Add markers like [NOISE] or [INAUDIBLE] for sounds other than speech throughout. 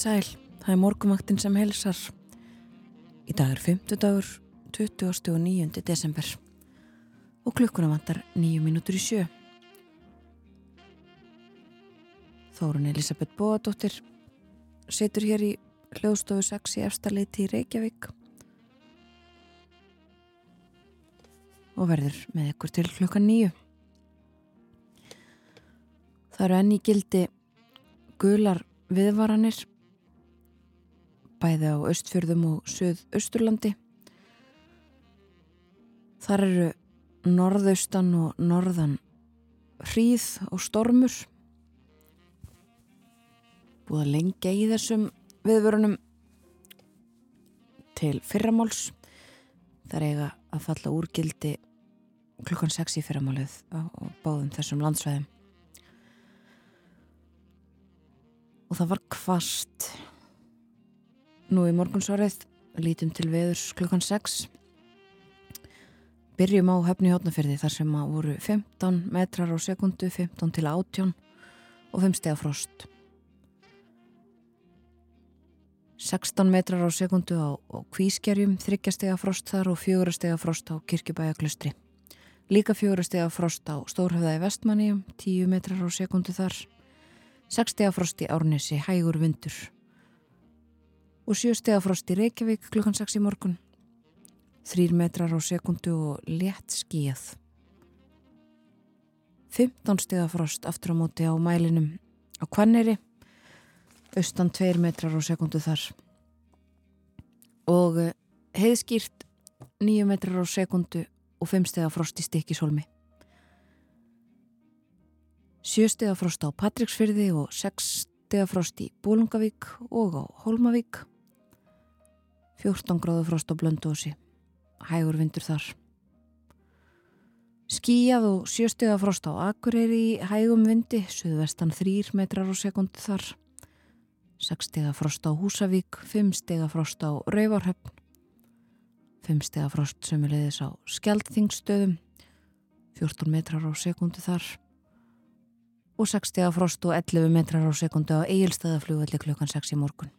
sæl, það er morgumaktinn sem helsar. Í dag er 5. dagur, 29. desember og klukkuna vantar 9 minútur í sjö. Þórun Elisabeth Bóadóttir setur hér í hljóðstofu 6 í efstaleiti í Reykjavík og verður með ykkur til klukkan 9. Það eru enni gildi gular viðvaranir bæði á östfjörðum og söð-östurlandi. Þar eru norðaustan og norðan hríð og stormur. Búið að lengja í þessum viðvörunum til fyrramáls. Það er eiga að falla úr gildi klukkan 6 í fyrramálið á báðum þessum landsvæðum. og það var kvast nú í morgunsárið lítum til veðurs klukkan 6 byrjum á höfni hjótnafyrði þar sem að voru 15 metrar á sekundu 15 til 18 og 5 steg frost. 16 metrar á sekundu á, á kvískerjum 3 steg frost þar og 4 steg frost á kirkjubæjaklustri líka 4 steg frost á stórhefðaði vestmanni 10 metrar á sekundu þar. 6 stegafrost í Árnesi, hægur vindur og 7 stegafrost í Reykjavík klukkan 6 í morgun. 3 metrar á sekundu og létt skíjað 15 stegafrost aftur á móti á mælinum á Kvanneri austan 2 metrar á sekundu þar. Og eh, heiðskýrt 9 metrar á sekundu og 5 stegafrost í Stikisholmi sjöstegafrost á Patricksfyrði og sexstegafrost í Bólungavík og á Holmavík 14 gráðu frost á Blöndósi hægur vindur þar. Skíjað og sjöstegafrost á Akureyri í hægum vindi suðvestan 3 metrar á sekundu þar. 6 stegafrost á Húsavík 5 stegafrost á Rauvarhöfn 5 stegafrost sem er leiðis á Skjaldþingstöðum 14 metrar á sekundu þar. Og 60 að frost og 11 metrar á sekundu á eigilstæðaflugvelli klukkan 6 í morgun.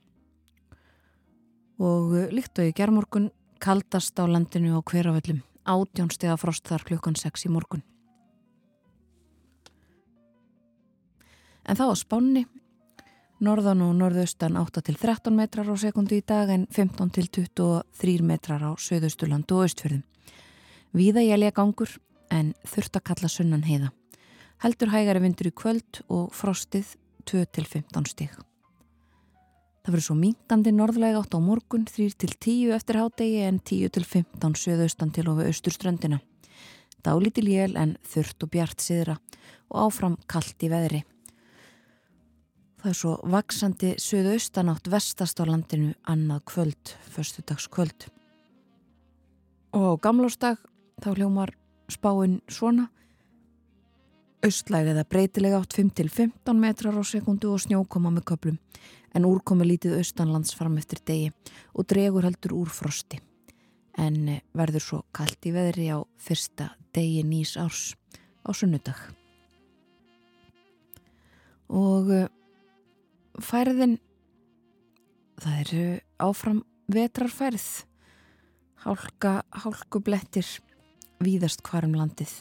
Og uh, líkt og í gerðmorgun kaldast á landinu á hverjaföllum átjónstega frost þar klukkan 6 í morgun. En þá á spánni, norðan og norðaustan 8 til 13 metrar á sekundu í dag en 15 til 23 metrar á söðausturland og austfjörðum. Víða ég lega gangur en þurft að kalla sunnan heiða heldur hægari vindur í kvöld og frostið 2-15 stík. Það verður svo mingandi norðlega átt á morgun 3-10 eftir hádegi en 10-15 söðaustan til og við austurströndina. Dálítil jél en þurft og bjart siðra og áfram kallt í veðri. Það er svo vaksandi söðaustan átt vestast á landinu annað kvöld, förstu dags kvöld. Og á gamlásdag þá hljómar spáinn svona Östlæg eða breytilega átt 5-15 metrar á sekundu og snjókoma með köplum en úrkomi lítið austanlands fram eftir degi og dregur heldur úr frosti. En eh, verður svo kallt í veðri á fyrsta degi nýs árs á sunnudag. Og eh, færðin, það eru áfram vetrarfærð, hálka, hálkublettir, víðast hvarum landið,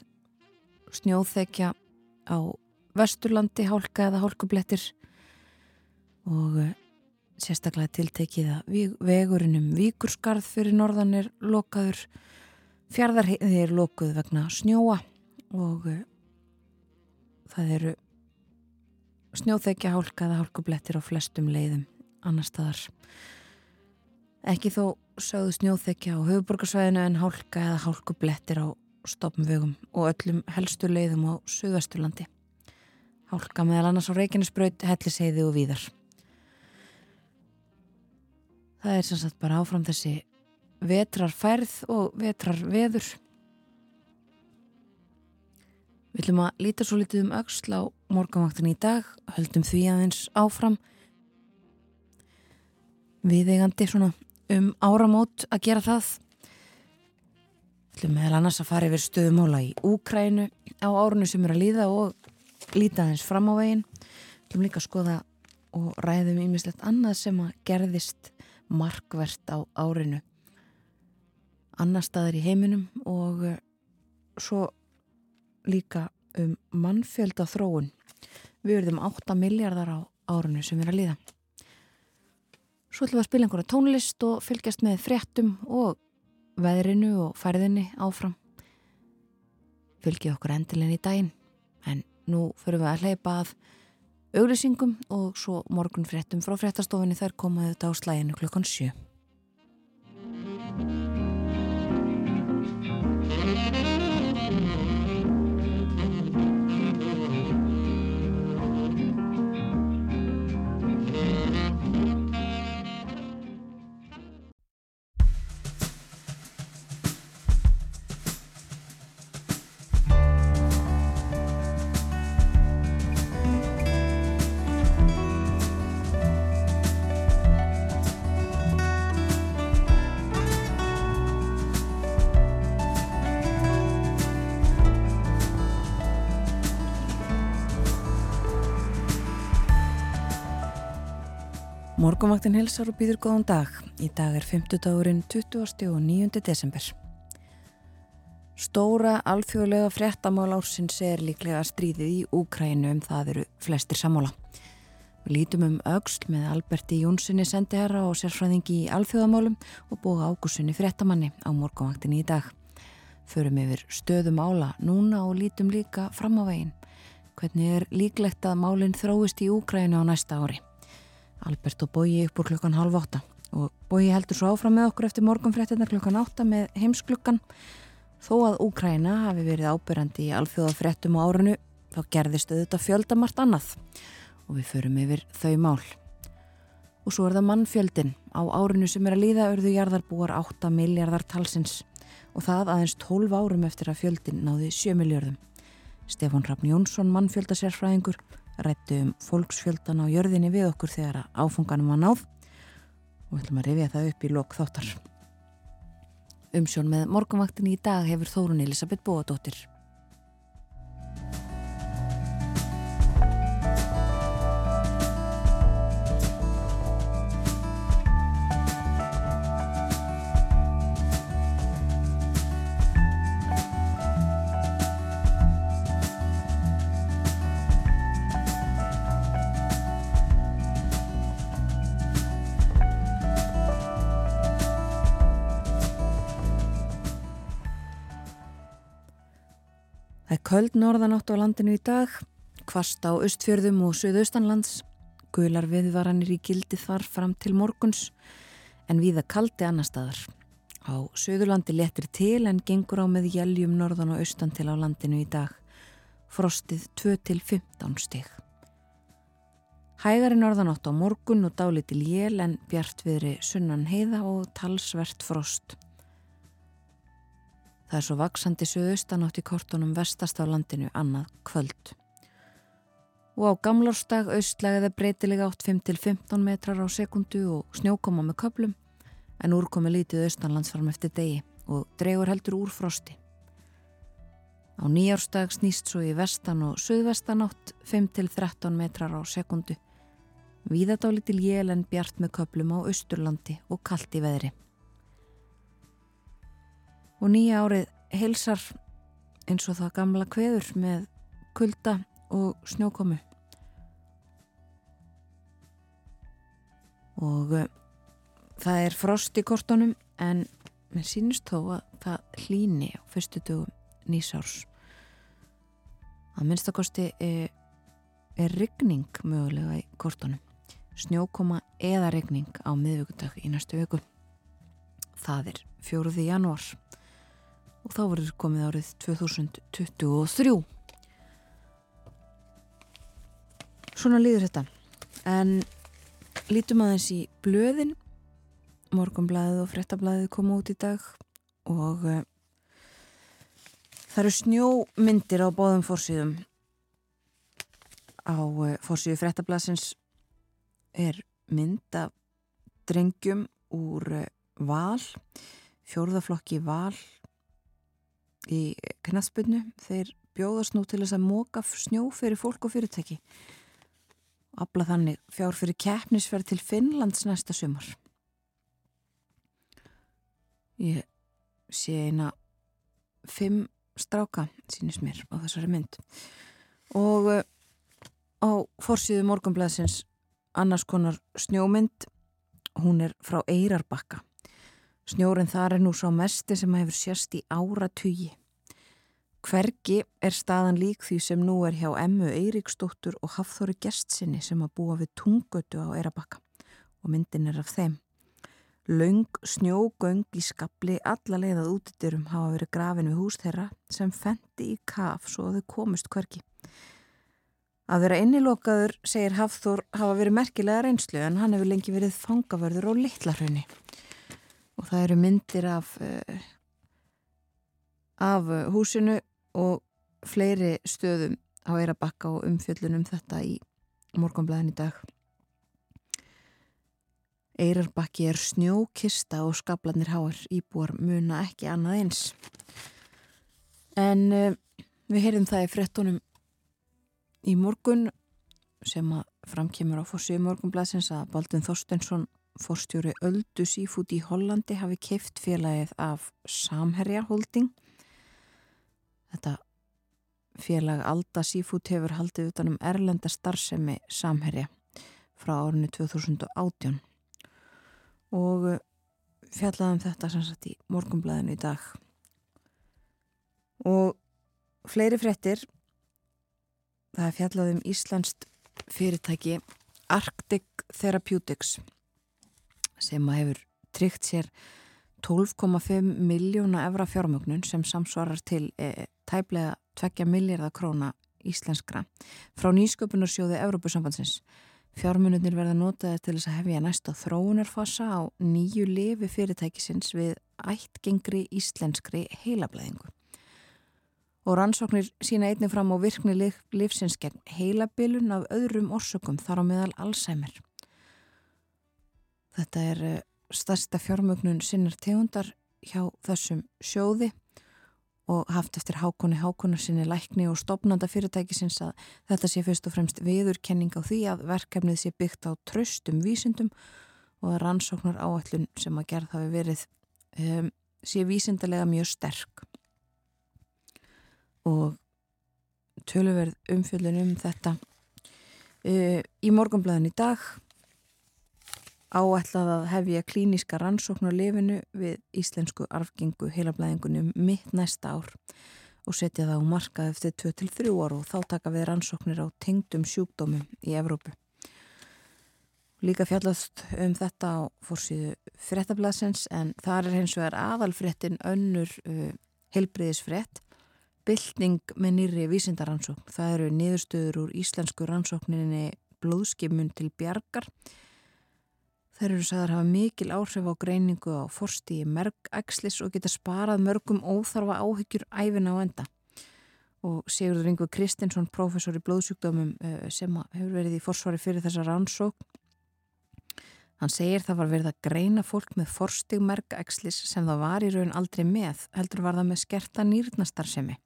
snjóþekja á vesturlandi hálka eða hálkublettir og eh, sérstaklega tiltekið að vegurinnum Víkurskarð fyrir norðan er lokaður fjardarheiði er lokuð vegna snjóa og uh, það eru snjóþekja hálka eða hálkublettir á flestum leiðum annar staðar ekki þó sögðu snjóþekja á höfuborgarsvæðinu en hálka eða hálku blettir á stopnvögum og öllum helstu leiðum á Suðvesturlandi. Hálka meðal annars á Reykjanesbröð, Helliseiði og Víðar. Það er sem sagt bara áfram þessi vetrarfærð og vetrarveður. Við ætlum að líta svo litið um auksl á morgunvaktin í dag, höldum því aðeins áfram. Við eigandi svona um áramót að gera það. Við ætlum meðal annars að fara yfir stöðumóla í Úkrænu á árunu sem eru að líða og líta aðeins fram á veginn. Við ætlum líka að skoða og ræðum ímislegt annað sem að gerðist markvert á árinu annar staðar í heiminum og uh, svo líka um mannfjölda þróun. Við verðum 8 miljardar á árunni sem er að líða. Svo ætlum við að spila einhverja tónlist og fylgjast með fréttum og veðrinu og færðinni áfram. Fylgjið okkur endilinn í daginn en nú förum við að hleypa að auglýsingum og svo morgun fréttum frá fréttastofinni þær komaðu þetta á slæginu klukkan 7. Morgonvaktin hilsar og býður góðan dag. Í dag er 50 dagurinn 20. og 9. desember. Stóra alþjóðlega fréttamál ársins er líklega stríðið í Úkrænu um það eru flestir sammála. Við lítum um auksl með Alberti Jónssoni sendiherra og sérfræðingi í alþjóðamálum og búa ágússunni fréttamanni á morgonvaktin í dag. Förum yfir stöðum ála núna og lítum líka fram á veginn. Hvernig er líklegt að málinn þróist í Úkrænu á næsta ári? Albert og Bói upp úr klukkan halv åtta og Bói heldur svo áfram með okkur eftir morgunfréttina klukkan átta með heimsklukkan þó að Úkræna hafi verið ábyrjandi í alþjóðafréttum á árunu þá gerðist auðvitað fjöldamart annað. Og við förum yfir þau mál. Og svo er það mannfjöldin á árinu sem er að líða örðu jarðarbúar 8 miljardar talsins. Og það aðeins 12 árum eftir að fjöldin náði 7 miljardum Stefán Raffn Jónsson mannfjöldasérfræðingur rættu um fólksfjöldan á jörðinni við okkur þegar áfunganum var náð og við ætlum að rifja það upp í lok þáttar. Umsjón með morgunvaktin í dag hefur Þórun Elisabeth Bóadóttir. Köld norðanátt á landinu í dag, kvast á östfjörðum og söðaustanlands, gular viðvaranir í gildi þar fram til morguns, en viða kaldi annar staðar. Á söðurlandi letir til en gengur á með jæljum norðan og austan til á landinu í dag, frostið 2-15 stig. Hægari norðanátt á morgun og dálitil jél en bjartviðri sunnan heiða og talsvert frost. Það er svo vaksandi söðaustanátt í kortunum vestast á landinu annað kvöld. Og á gamlárstag austlægiði breytilega átt 5-15 metrar á sekundu og snjókoma með köplum en úrkomi lítið austanlandsfarm eftir degi og dregur heldur úr frosti. Á nýjárstag snýst svo í vestan og söðvestanátt 5-13 metrar á sekundu. Víðadáli til jél en bjart með köplum á austurlandi og kallt í veðri og nýja árið heilsar eins og það gamla kveður með kulda og snjókomu. Og uh, það er frost í kortunum en mér sínist þó að það hlýni á fyrstu dögum nýsárs að minnstakosti er, er rigning mögulega í kortunum. Snjókoma eða regning á miðvíkudag í næstu viku. Það er 4. janúar og þá verður komið árið 2023 Svona líður þetta. En lítum aðeins í blöðin. Morgumblæðið og frettablæðið koma út í dag. Og uh, það eru snjómyndir á bóðum fórsíðum á uh, fórsíðu frettablaðsins er mynd af drengjum úr uh, val. Fjórðaflokki val í knaspinu þeir bjóðast nú til þess að móka snjó fyrir fólk og fyrirtæki. Og afla þannig fjár fyrir keppnisferð til Finnlands næsta sumar. Ég sé eina fimm stráka sínist mér á þessari mynd. Og uh, á fórsíðu morgunblæðsins annars konar snjómynd. Hún er frá Eirarbakka snjórin þar er nú svo mesti sem hefur sérst í áratugi hvergi er staðan lík því sem nú er hjá Emmu Eiríksdóttur og Hafþóri Gestsinni sem að búa við tungötu á Eirarbakka og myndin er af þeim Laung snjógöng í skabli alla leiðað útidyrum hafa verið grafin við hús þeirra sem fendi í kaf svo að þau komist hverki. Að vera innilokaður, segir Hafþór, hafa verið merkilega reynslu en hann hefur lengi verið fangavörður á litlarhraunni. Og það eru myndir af, uh, af húsinu og fleiri stöðum á Eirabakka og umfjöllunum þetta í morgunblæðin í dag. Eirarbakki er snjókista og skablanir háar íbúar muna ekki annað eins. En uh, við heyrðum það í frettunum í morgun sem að framkemur á fórsíu morgunblæsins að Baldun Þorstensson fórstjóri Öldu Sífút í Hollandi hafi keift félagið af Samherja Holding. Þetta félag Alda Sífút hefur haldið utanum erlenda starfsemi Samherja frá árinu 2018 og uh, fjallaðum þetta sem sagt í morgumblæðinu í dag. Og fleiri frettir það er fjallaðum Íslandst fyrirtæki Arctic Therapeutics sem að hefur tryggt sér 12,5 miljóna evra fjármögnun sem samsvarar til e, tæplega 2 miljardar króna íslenskra frá nýsköpunarsjóði Európusambandsins Fjármununir verða notaði til þess að hefja næsta þróunarfasa á nýju lifi fyrirtækisins við ættgengri íslenskri heilablæðingu. Og rannsóknir sína einnig fram á virkni livsins gegn heilabilun af öðrum orsökum þar á meðal Alzheimer. Þetta er eh, stærsta fjármögnun sinnar tegundar hjá þessum sjóði og haft eftir hákonni hákonar sinni lækni og stopnanda fyrirtækisins að þetta sé fyrst og fremst viðurkenning á því að verkefnið sé byggt á tröstum vísindum og að rannsóknar áallun sem að gerð hafi verið um, sé vísindarlega mjög sterk. Og töluverð umfjöldun um þetta uh, í morgunblæðin í dag áætlað að hefja klíniska rannsókn á lifinu við íslensku arfgengu heilablæðingunum mitt næsta ár og setja það á markað eftir 2-3 ár og þá taka við rannsóknir á tengdum sjúkdómum í Evrópu. Líka fjallast um þetta á fórsíðu frettablasins en þar er hens vegar aðalfrettin önnur uh, heilbriðisfrett bylting með nýri vísindaransókn. Það eru niðurstöður úr íslensku rannsókninni blóðskimun til bjargar Þeir eru sagðar hafa mikil áhrif á greiningu á forstíi mergækslis og geta sparað mörgum óþarfa áhyggjur æfina á enda. Og Sigurður Ingur Kristinsson, professor í blóðsjúkdómum eh, sem hefur verið í forsvari fyrir þessa rannsók, hann segir það var verið að greina fólk með forstíg mergækslis sem það var í raun aldrei með, heldur var það með skerta nýrnastarsemi.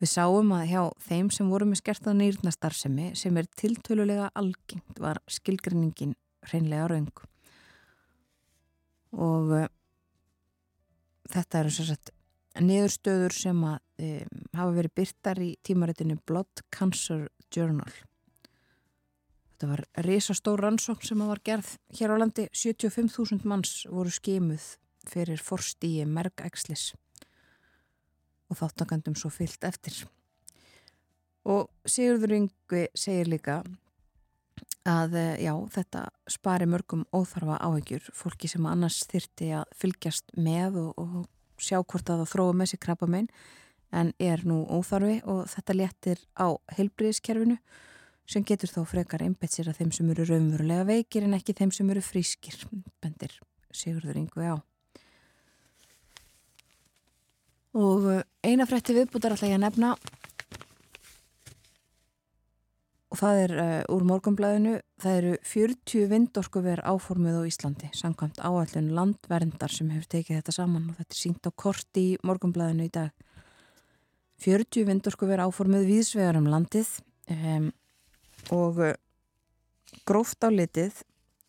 Við sáum að hjá þeim sem voru með skerta nýrnastarsemi sem er tiltölulega algengt var skilgrinningin hreinlega raung og uh, þetta eru svo sett niðurstöður sem að um, hafa verið byrtar í tímaritinu Blood Cancer Journal. Þetta var risastór rannsókn sem var gerð hér á landi. 75.000 manns voru skimuð fyrir forstíi mergækslis og þáttakandum svo fyllt eftir. Og Sigurður Yngvi segir líka að eh, já, þetta spari mörgum óþarfa áhegjur fólki sem annars þyrti að fylgjast með og, og sjá hvort að það þróa með sér krabba megin en er nú óþarfi og þetta léttir á heilbriðiskerfinu sem getur þó frekar einbett sér að þeim sem eru raunverulega veikir en ekki þeim sem eru frískir bendir Sigurður Yngvi á. Og eh, eina frétti viðbútar alltaf ég að nefna og það er uh, úr morgumblæðinu, það eru 40 vindorkuver áformið á Íslandi samkvæmt áallun landverndar sem hefur tekið þetta saman og þetta er sínt á kort í morgumblæðinu í dag. 40 vindorkuver áformið viðsvegar um landið um, og uh, gróft á litið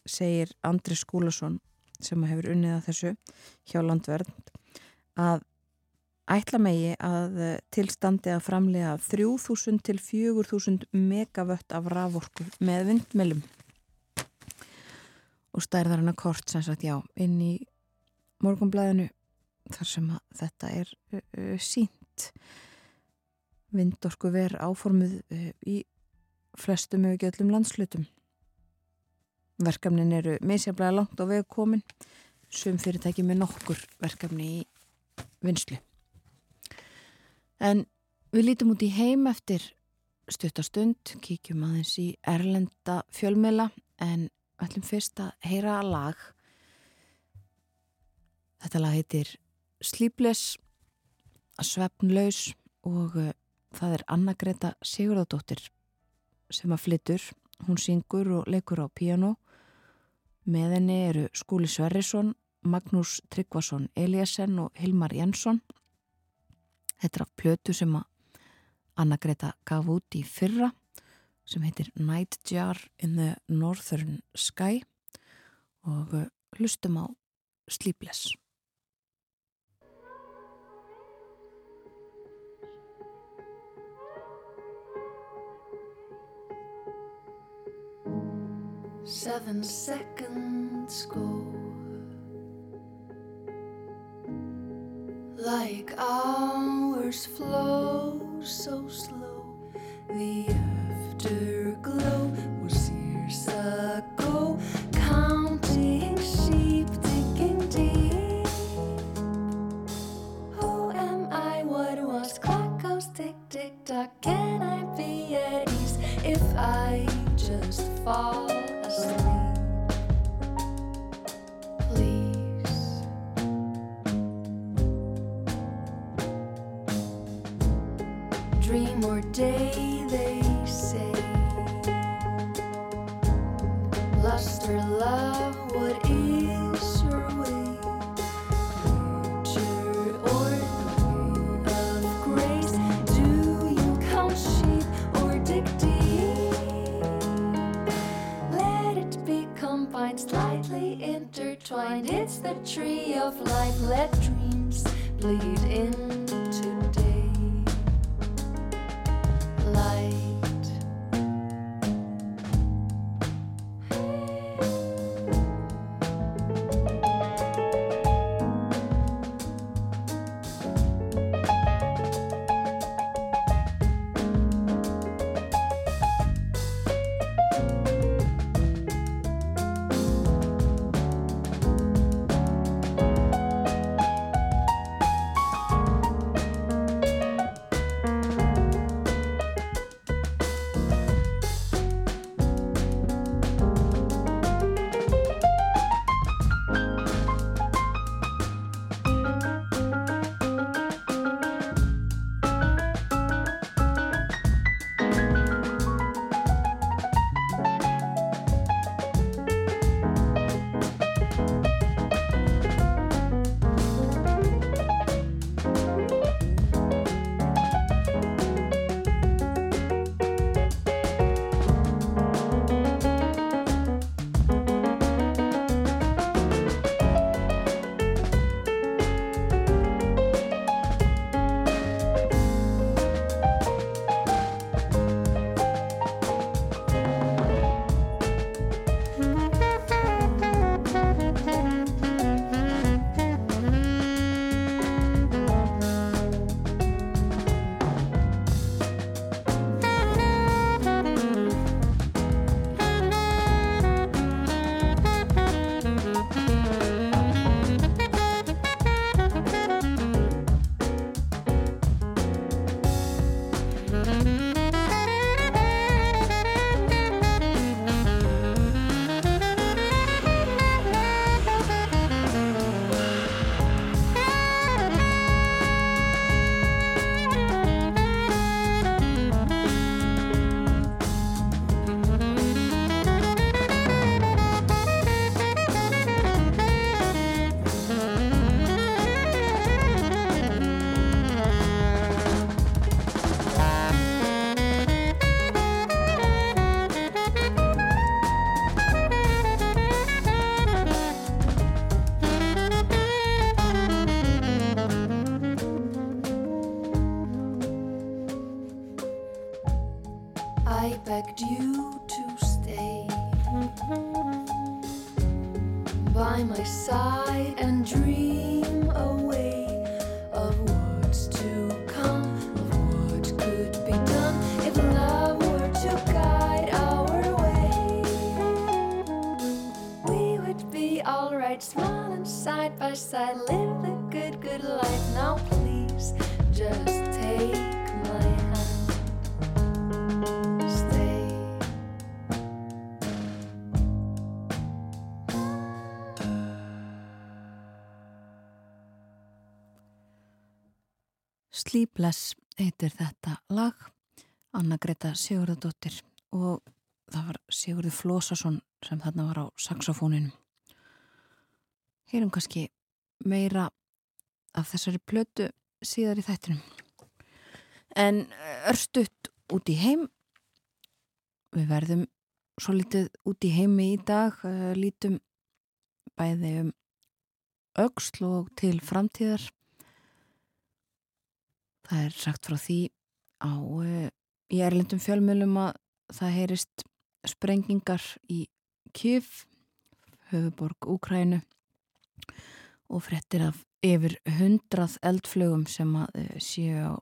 segir Andri Skúlason sem hefur unnið að þessu hjá landvernd að ætla megi að eh, tilstandi að framlega 3000 til 4000 megavött af raforku með vindmjölum og stærðar hann að kort sem sagt já inn í morgunblæðinu þar sem þetta er uh, sínt vindorku ver áformuð uh, í flestum eða göllum landslutum verkefnin eru misjaflega langt á vegu komin sem fyrirtæki með nokkur verkefni í vinslu En við lítum út í heim eftir stuttastund, kíkjum aðeins í erlenda fjölmela en ætlum fyrst að heyra að lag. Þetta lag heitir Sleepless, Svefnlaus og uh, það er Anna-Greta Sigurðardóttir sem að flyttur. Hún syngur og leikur á piano. Með henni eru Skúli Sverrisson, Magnús Tryggvason Eliasen og Hilmar Jensson. Þetta er af plötu sem Anna Greta gaf út í fyrra sem heitir Nightjar in the Northern Sky og hlustum á Sleepless. Seven seconds go Like hours flow so slow, the afterglow was years ago. Counting sheep, digging deep. Who am I? What was clock goes tick tick tock? Can I be at ease if I just fall combined, slightly intertwined. It's the tree of life. Let dreams bleed in. Sleepless heitir þetta lag Anna Greta Sigurðardóttir og það var Sigurður Flósason sem þarna var á saxofóninu Heyrum kannski meira af þessari plötu síðar í þættinum. En örstutt út í heim. Við verðum svo litið út í heimi í dag uh, lítum bæði um auksl og til framtíðar Það er sagt frá því á uh, í erlendum fjölmjölum að það heyrist sprengingar í Kjöf, höfuborg Úkrænu og frettir af yfir hundrað eldflögum sem að uh, séu á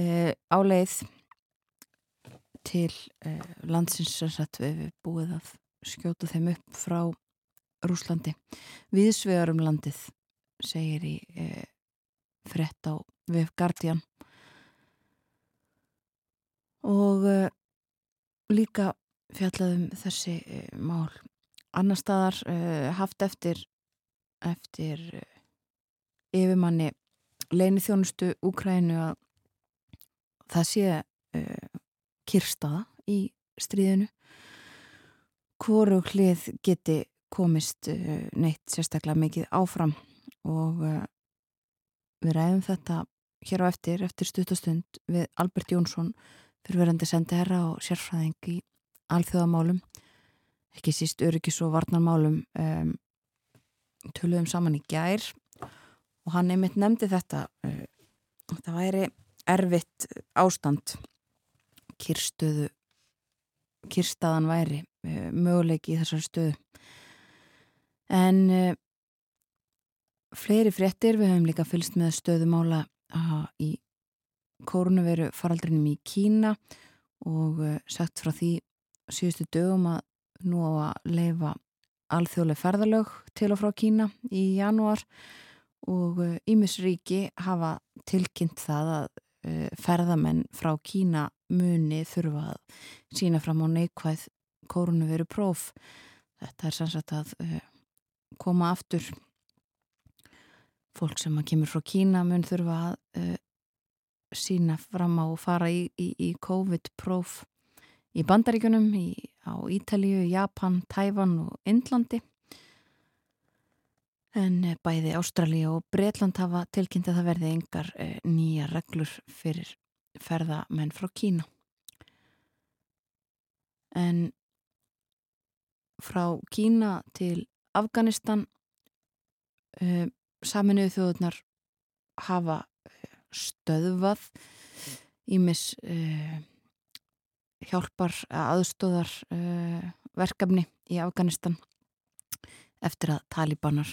uh, áleið til landsins sem sagt við búið að skjóta þeim upp frá Rúslandi. Viðsvegar um landið segir í frett á við Guardian. Og uh, líka fjallaðum þessi uh, mál. Annar staðar uh, haft eftir eftir yfirmanni leini þjónustu Úkrænu að það sé kyrstaða í stríðinu. Hvoru hlið geti komist neitt sérstaklega mikið áfram og Við ræðum þetta hér á eftir, eftir stuttastund við Albert Jónsson fyrirverandi sendi herra og sérfræðing í alþjóðamálum, ekki síst öryggis og varnarmálum um, töluðum saman í gær og hann einmitt nefndi þetta uh, það væri erfitt ástand kyrstöðu kyrstaðan væri uh, möguleiki í þessari stöðu. En uh, fleiri fréttir, við höfum líka fylst með stöðumála í kórnuveru faraldrinum í Kína og uh, sagt frá því síðustu dögum að nú á að leifa alþjóðlega ferðalög til og frá Kína í janúar og Ímisríki uh, hafa tilkynnt það að uh, ferðamenn frá Kína muni þurfa að sína fram á neikvæð kórnuveru próf. Þetta er sannsagt að koma aftur fólk sem að kemur frá Kína mun þurfa að uh, sína fram á og fara í, í, í COVID-próf í bandaríkunum, í, á Ítalíu, Japan, Tæfan og Indlandi. En uh, bæði Ástralja og Breitland hafa tilkynnt að það verði engar uh, nýja reglur fyrir ferðamenn frá Kína. En frá Kína til Afganistan uh, saminuðu þjóðunar hafa eh, stöðvað ímis uh, hjálpar aðstóðar uh, verkefni í Afganistan eftir að talibanar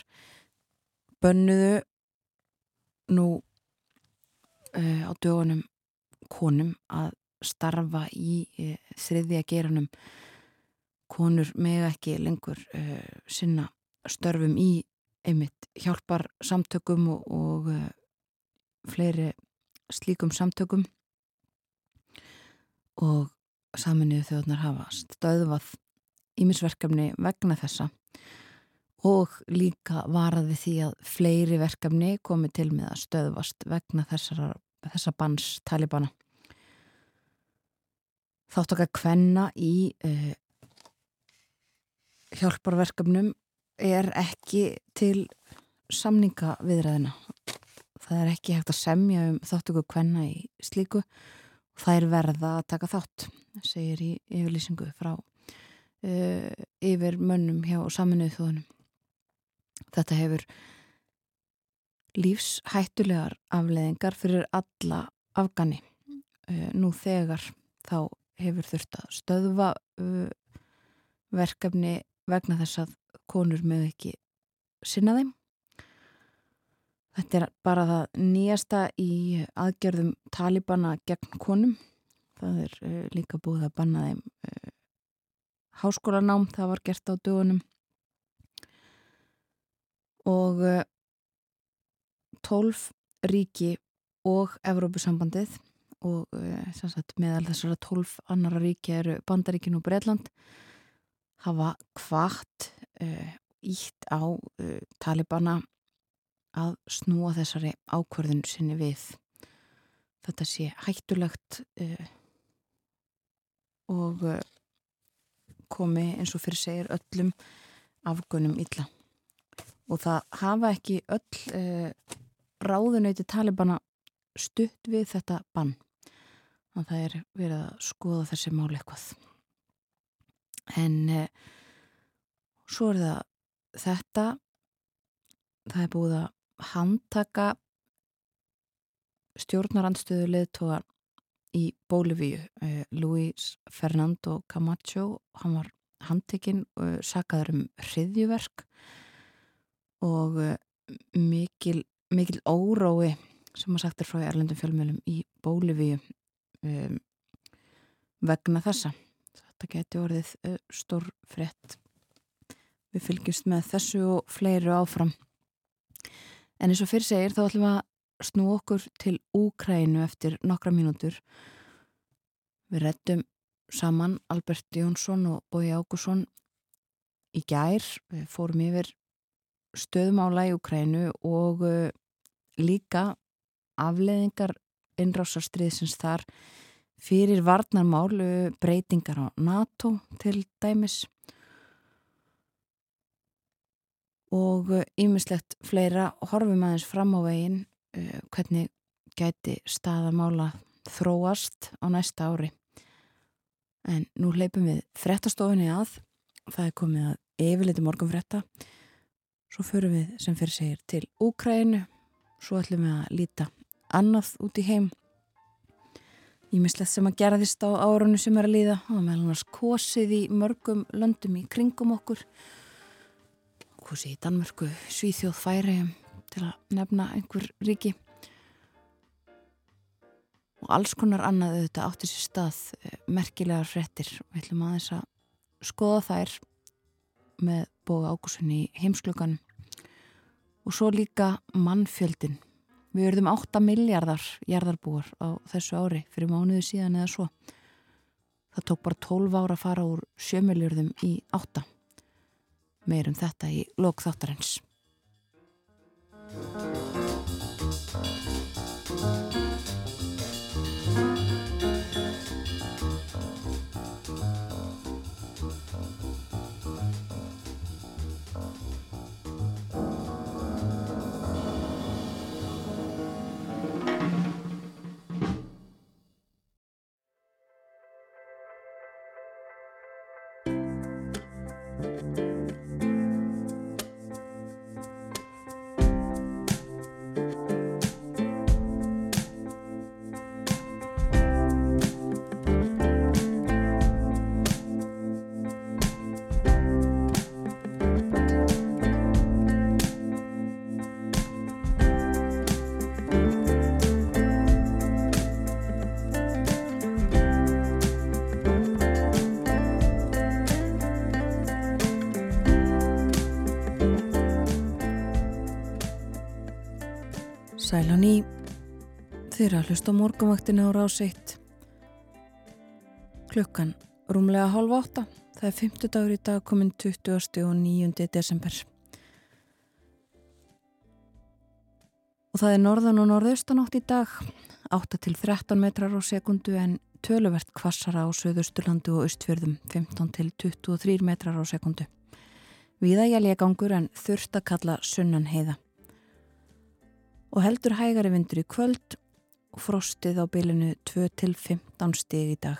bönnuðu nú uh, á dögunum konum að starfa í þriðja geranum konur með ekki lengur sinna störfum í einmitt hjálpar samtökum og, og uh, fleiri slíkum samtökum og saminuðu þjóðnar hafa stöðvað ímisverkefni vegna þessa og líka varaði því að fleiri verkefni komi til með að stöðvast vegna þessara, þessa bans talibana. Þátt okkar kvenna í uh, hjálparverkefnum er ekki til samninga viðræðina. Það er ekki hægt að semja um þáttöku kvenna í slíku það er verða að taka þátt, segir í yfirlýsingu frá uh, yfir mönnum hjá saminuð þóðunum. Þetta hefur lífshættulegar afleðingar fyrir alla afgani. Uh, nú þegar þá hefur þurft að stöðva uh, verkefni vegna þess að konur með ekki sinna þeim. Þetta er bara það nýjasta í aðgerðum talibana gegn konum. Það er uh, líka búið að banna þeim uh, háskólanám, það var gert á dögunum. Og uh, 12 ríki og Evrópusambandið og sagt, meðal þessara 12 annara ríki eru Bandaríkin og Breitland hafa hvart uh, ítt á uh, talibana að snúa þessari ákvörðun sinni við. Þetta sé hættulegt uh, og komi eins og fyrir segir öllum afgönum illa. Og það hafa ekki öll ráðunauti talibana stutt við þetta bann. Og það er verið að skoða þessi máli eitthvað. En svo er það þetta. Það er búið að handtaka stjórnarandstöðu leðtóa í Bólivíu uh, Luis Fernando Camacho. Hann var handtekinn og uh, sakaður um hriðjuverk og uh, mikil, mikil órói sem að sagt er frá Erlendum fjölmjölum í Bólivíu um, vegna þessa. Þetta geti orðið stór frett við fylgjumst með þessu og fleiru áfram. En eins og fyrir segir þá ætlum við að snú okkur til Úkrænu eftir nokkra mínútur. Við rettum saman Albert Jónsson og Bói Ágússon í gær. Við fórum yfir stöðmála í Úkrænu og uh, líka afleðingar innrásarstriðsins þar fyrir varnarmál breytingar á NATO til dæmis og ýmislegt uh, fleira. Horfum aðeins fram á veginn uh, hvernig gæti staðamála þróast á næsta ári. En nú leipum við frettastofinni að. Það er komið að yfirleiti morgun fretta svo förum við sem fyrir segir til Úkrænu svo ætlum við að líta annað út í heim. Ímislegt sem að gerðist á árunni sem er að líða. Og meðal annars kosið í mörgum löndum í kringum okkur kosið í Danmörku, Svíþjóð, Færi til að nefna einhver ríki. Og alls konar annað auðvitað átti sér stað eh, merkilegar frettir og við ætlum aðeins að skoða þær með bóða ágúsunni í heimsklugan og svo líka mannfjöldin við verðum 8 miljardar jarðarbúar á þessu ári fyrir mánuðu síðan eða svo. Það tók bara 12 ára að fara úr 7 miljardum í 8 Meirum þetta í lokþáttarins. Þeirra hlust á morgumvaktinu á ráseitt. Klukkan rúmlega hálf átta. Það er 50 dagur í dag komin 20. og 9. desember. Og það er norðan og norðaustanátt í dag. 8 til 13 metrar á sekundu en töluvert kvassara á söðusturlandu og austfjörðum 15 til 23 metrar á sekundu. Viða jælja gangur en þurft að kalla sunnan heiða og heldur hægari vindur í kvöld frostið á bylinu 2-15 stig í dag.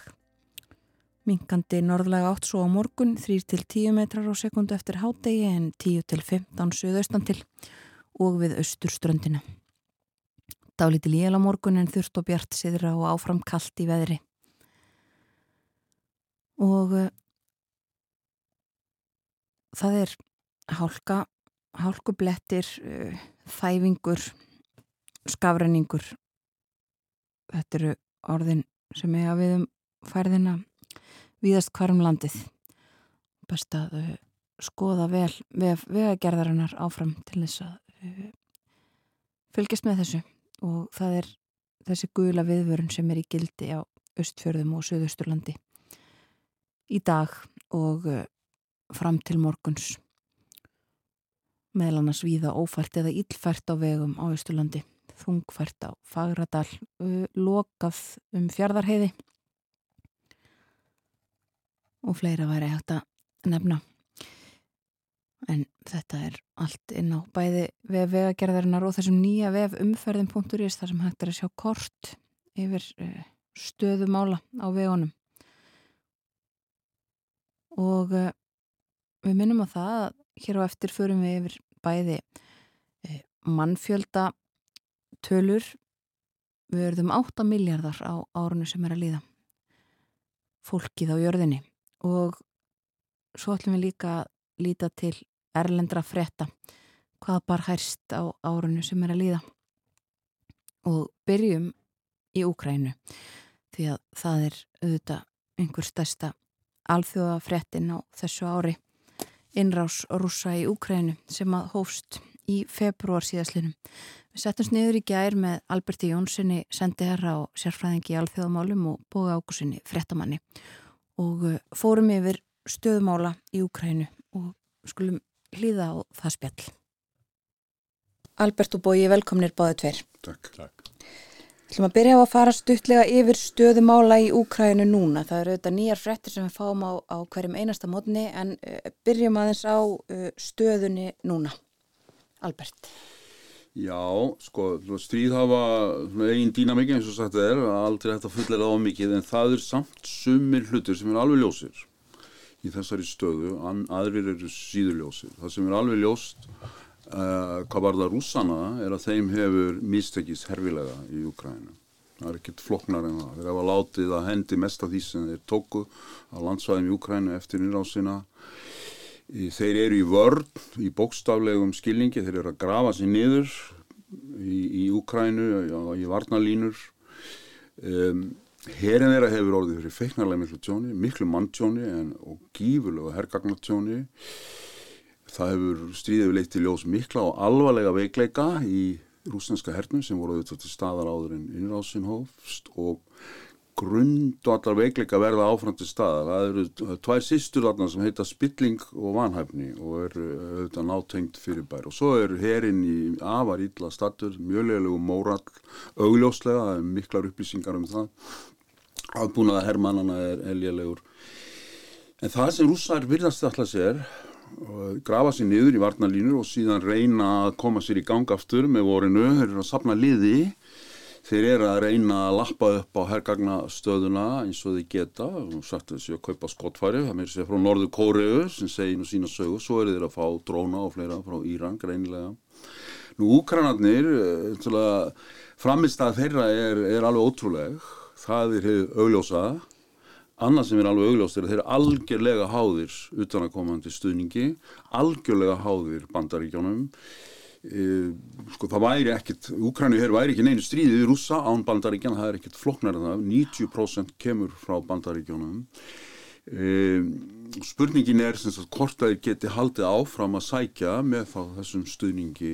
Minkandi norðlega átt svo á morgun 3-10 metrar á sekundu eftir hádegi en 10-15 söðaustan til og við austurströndina. Dálítil jél á morgun en þurft og bjart siðra og áfram kallt í veðri. og uh, það er hálka, hálkublettir, uh, þæfingur, skafrenningur. Þetta eru orðin sem eiga við um færðina. Viðast hvarum landið. Best að uh, skoða vel vef vegagerðarinnar áfram til þess að uh, fylgjast með þessu. Og það er þessi gula viðvörun sem er í gildi á östfjörðum og söðusturlandi í dag og uh, fram til morguns. Meðal annars víða ófært eða íllfært á vegum á Östurlandi þungfært á Fagradal lokað um fjardarheiði og fleira væri hægt að nefna. En þetta er allt inn á bæði vef vegagerðarinnar og þessum nýja vef umferðin.is þar sem hægt er að sjá kort yfir stöðumála á vegunum. Og við minnum á það að hér á eftir förum við yfir bæði mannfjölda tölur við verðum 8 miljardar á árunni sem er að líða. Fólkið á jörðinni. Og svo ætlum við líka að líta til erlendra fretta hvað bar hærst á árunni sem er að líða? Og byrjum í Úkrænu því að það er auðvitað einhver stærsta alþjóða frettin á þessu ári. Innrás rúsa í Úkrænu sem að hófst í februar síðaslinum. Við settumst niður í gær með Alberti Jónssoni sendiherra og sérfræðingi í alþjóðamálum og bóða ákusinni frettamanni og uh, fórum yfir stöðumála í Úkrænu og skulum hlýða á það spjall. Albert og Bói, velkomnir báðu tver. Takk. Takk. Við ætlum að byrja á að fara stuttlega yfir stöðumála í Úkrænu núna. Það eru auðvitað nýjar frettir sem við fáum á, á hverjum einasta mótni en uh, byrjum aðeins á uh, stöðunni núna. Albert. Já, sko, stríð hafa einn dýnamikið eins og sagt er, aldrei hægt að fullera á mikið, en það er samt sumir hlutir sem er alveg ljósir í þessari stöðu, aðrir eru síður ljósir. Það sem er alveg ljóst, uh, hvað var það rússana, er að þeim hefur mistekist herfilega í Ukrænu. Það er ekkert floknar en það. Þeir hafa látið að hendi mest af því sem þeir tóku á landsvæðum í Ukrænu eftir innrásina. Þeir eru í vörn, í bókstaflegum skilningi, þeir eru að grafa sér niður í, í Ukrænu, í varnalínur. Um, Herin þeirra hefur orðið fyrir feiknarlega miklu tjóni, miklu manntjóni en, og gífurlega hergagnartjóni. Það hefur stríðið leitt til ljós mikla og alvarlega veikleika í rúsneska hernum sem voru auðvitað til staðar áður en innrásin hófst og grund og allar veikleika verða áfram til staðar. Það eru tvær sýstur þarna sem heita spilling og vanhæfni og eru auðvitað nátengt fyrir bær. Og svo er herin í afar ítla statur, mjöglegu móral, augljóslega, það er miklar upplýsingar um það. Aðbúnaða herrmannana er eljulegur. En það sem rússar virðast alltaf sér, grafa sér niður í varnalínur og síðan reyna að koma sér í gangaftur með vorinu, þeir eru að sapna liði Þeir eru að reyna að lappa upp á hergagnastöðuna eins og þeir geta. Og sagt þessi að kaupa skottfæri það meir sér frá Norður Kóriðu sem segir nú sína sögu, svo eru þeir að fá dróna og fleira frá Íran greinilega. Nú Úkranarnir framist að þeirra er, er alveg ótrúleg. Það er hefur augljósa. Annað sem er alveg augljóst er að þeir eru algjörlega háðir utan að komandi stuðningi algjörlega háðir bandaríkjónum sko það væri ekkit Úkrænu hér væri ekki neinu stríðið í rúsa án bandaríkjana, það er ekkit flokknar en það. 90% kemur frá bandaríkjónum uh, spurningin er sem sagt hvort að þeir geti haldið áfram að sækja með þá þessum stuðningi.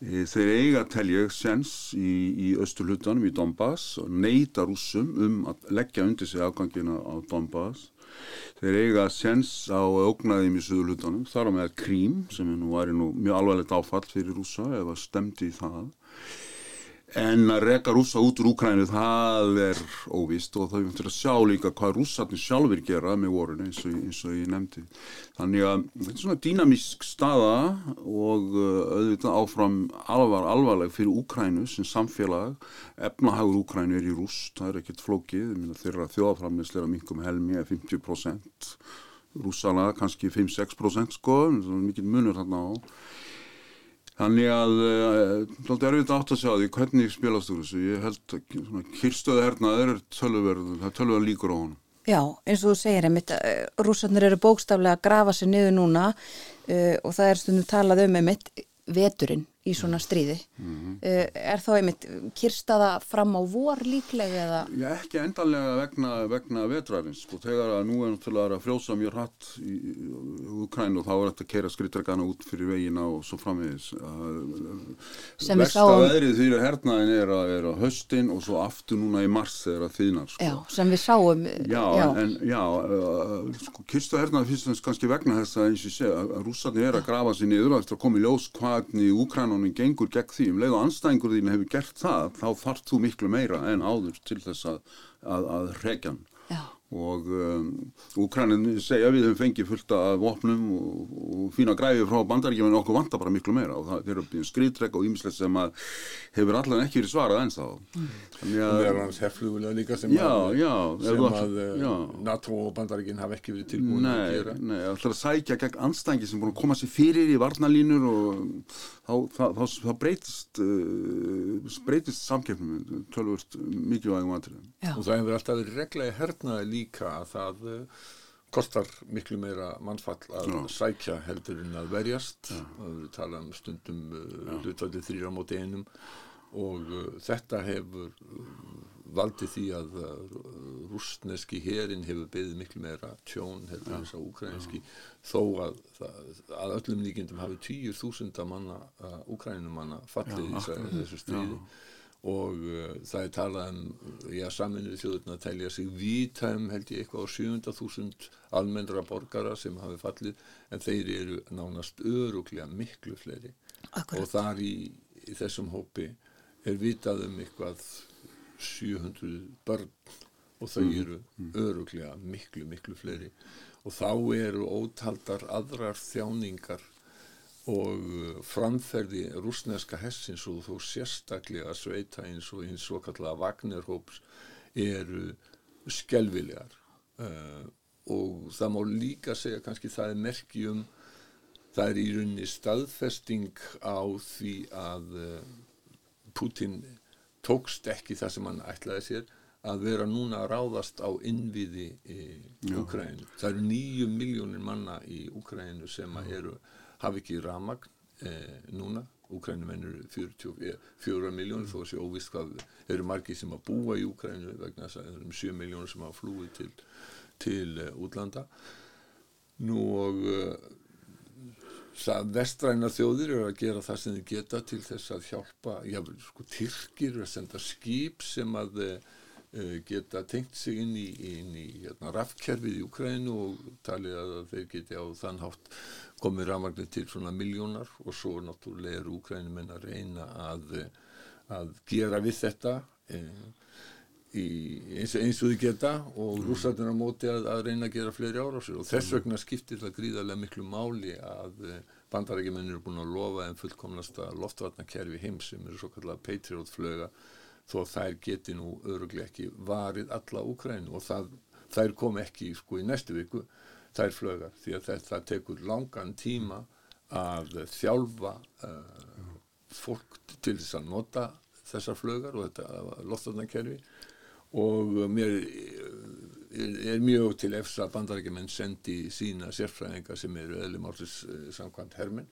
Uh, þeir eiga telja sens í, í östurlutanum í Donbass og neyta rúsum um að leggja undir sig afgangina á Donbass Þeir eiga sens á ógnaðum í söðulutanum, þar á meðal krím sem nú væri nú mjög alvarlegt áfall fyrir rúsa ef að stemdi í það. En að reka rúsa út úr Úkrænu það er óvist og það er fyrir að sjá líka hvað rússatni sjálfur gera með vorinu eins eins og ég nefndi. Þannig að þetta er svona dýnamísk staða og auðvitað áfram alvar, alvarleg fyrir Úkrænu sem samfélag. Efnahagur Úkrænu er í rúst, það er ekkert flókið, þeirra þjóðaframleysleira mingum helmi er 50%, rússana kannski 5-6% sko, mikið munur þarna á. Þannig að það er erfitt átt að sjá því hvernig spilast þú þessu. Ég held að kyrstöðu hernaður er tölverð, það er tölverð líkur á honum. Já, eins og þú segir einmitt, uh, rússarnir eru bókstaflega að grafa sér niður núna uh, og það er stundum talað um einmitt veturinn í svona stríði. Mhm. uh, er þá einmitt kyrstaða fram á vor líklega eða? Já, ekki endanlega vegna, vegna vetrarins, sko, þegar að nú er náttúrulega að frjósa mjög hratt í, Ukræn og þá er þetta að keira skrittregana út fyrir vegina og svo framvegis. Sem við Versta sáum- veðrið fyrir hernaðin er að, er að höstin og svo aftur núna í mars þegar að þýðnar, sko. Já, sem við sáum. uh, Já, en já, uh, sko, kyrstu hernaði og fremst kannski vegna þess að eins og segi að að rússarnir er að grafa sér niður eftir að koma í ljós hvernig Úkrænunum gengur gegn því, um leið og anstæðingur þín hefur gert það, þá þarft þú miklu meira en áður til þess að, að, að hrekjan Já. og um, Úkrænin segja við höfum fengið fullt af vopnum og, og fína græfi frá bandaríkjum en okkur vantar bara miklu meira. Og það eru skriðtrek og ýmislegt sem að hefur allan ekki verið svarað eins þá þannig og að meðal hans herflugulega líka sem Já, að, já, sem að eh, já. NATO og bandaríkin hafa ekki verið tilbúin að Nei, gera. nei, það ætlar að sækja gegn anstæðingi sem búin að koma sér fyrir í varnalínur og þá, þá, þá, þá breytist, uh, breytist samkeppnum tölvört mikilvægum atriðum. Já. og það hefur alltaf verið regla í hernaði líka að það uh, kostar miklu meira mannfall að Já. sækja heldur en að verjast og við tala um stundum uh, hlutvalli þrýra móti einum og uh, þetta hefur uh, valdið því að uh, rústneski herin hefur beðið miklu meira tjón heldur en þess að ukrainski þó að, að öllum líkindum hafi tíur þúsunda manna uh, ukrænumanna fallið í þessa- þessu stríði. Og uh, það er talað um já, saminuðu þjóðurna telja sig víta um held ég eitthvað á 700.000 almennra borgara sem hafi fallið en þeir eru nánast öruglega miklu fleiri. Akkurat. og þar í, í þessum hópi er vitað um eitthvað 700 börn og þau eru öruglega miklu, miklu fleiri. Og þá eru ótaldar aðrar þjáningar og uh, framferði rúsneska hessins og þó sérstaklega sveita eins og eins og kallega Wagnerhóps eru skelvilegar uh, og það má líka segja kannski það er merki um það er í rauninni staðfesting á því að uh, Putin tókst ekki það sem hann ætlaði sér að vera núna að ráðast á innviði í Úkrænu. Það eru nýju miljónir manna í Úkrænu sem að eru, hafa ekki ramagn eh, núna. Úkrænumenn eru 44 miljónir þó að sé óvist hvað eru margir sem að búa í Úkrænu vegna þess að það eru um 7 miljónir sem hafa flúið til, til uh, útlanda. Nú og uh, það vestræna þjóðir eru að gera það sem þið geta til þess að hjálpa, já, sko, Tyrkir eru að senda skip sem að uh, geta tengt sig inn í, inn í hérna, rafkerfið í Ukrænu og talið að þeir geti á þann hátt komið rafmagnir til svona miljónar og svo náttúrulega eru Ukrænumenn að reyna að, að gera við þetta uh, í, eins, eins og þið geta og rússarnir á móti að, að reyna að gera fleiri árásir. Og þess vegna skiptir það gríðarlega miklu máli að bandarækjumenn eru búin að lofa en fullkomnasta loftvarnakerfi heims sem eru svo kallar Patriot flöga þó þær geti nú öruglega ekki varið alla Úkrænu og það, þær kom ekki sko í næstu viku þær flögar því að þetta tekur langan tíma að þjálfa uh, fólk til þess að nota þessar flögar og þetta loftvarnakerfi og mér er, er mjög til efs að bandarækjumenn sendi sína sérfræðinga sem eru eðlum állis samkvæmt herminn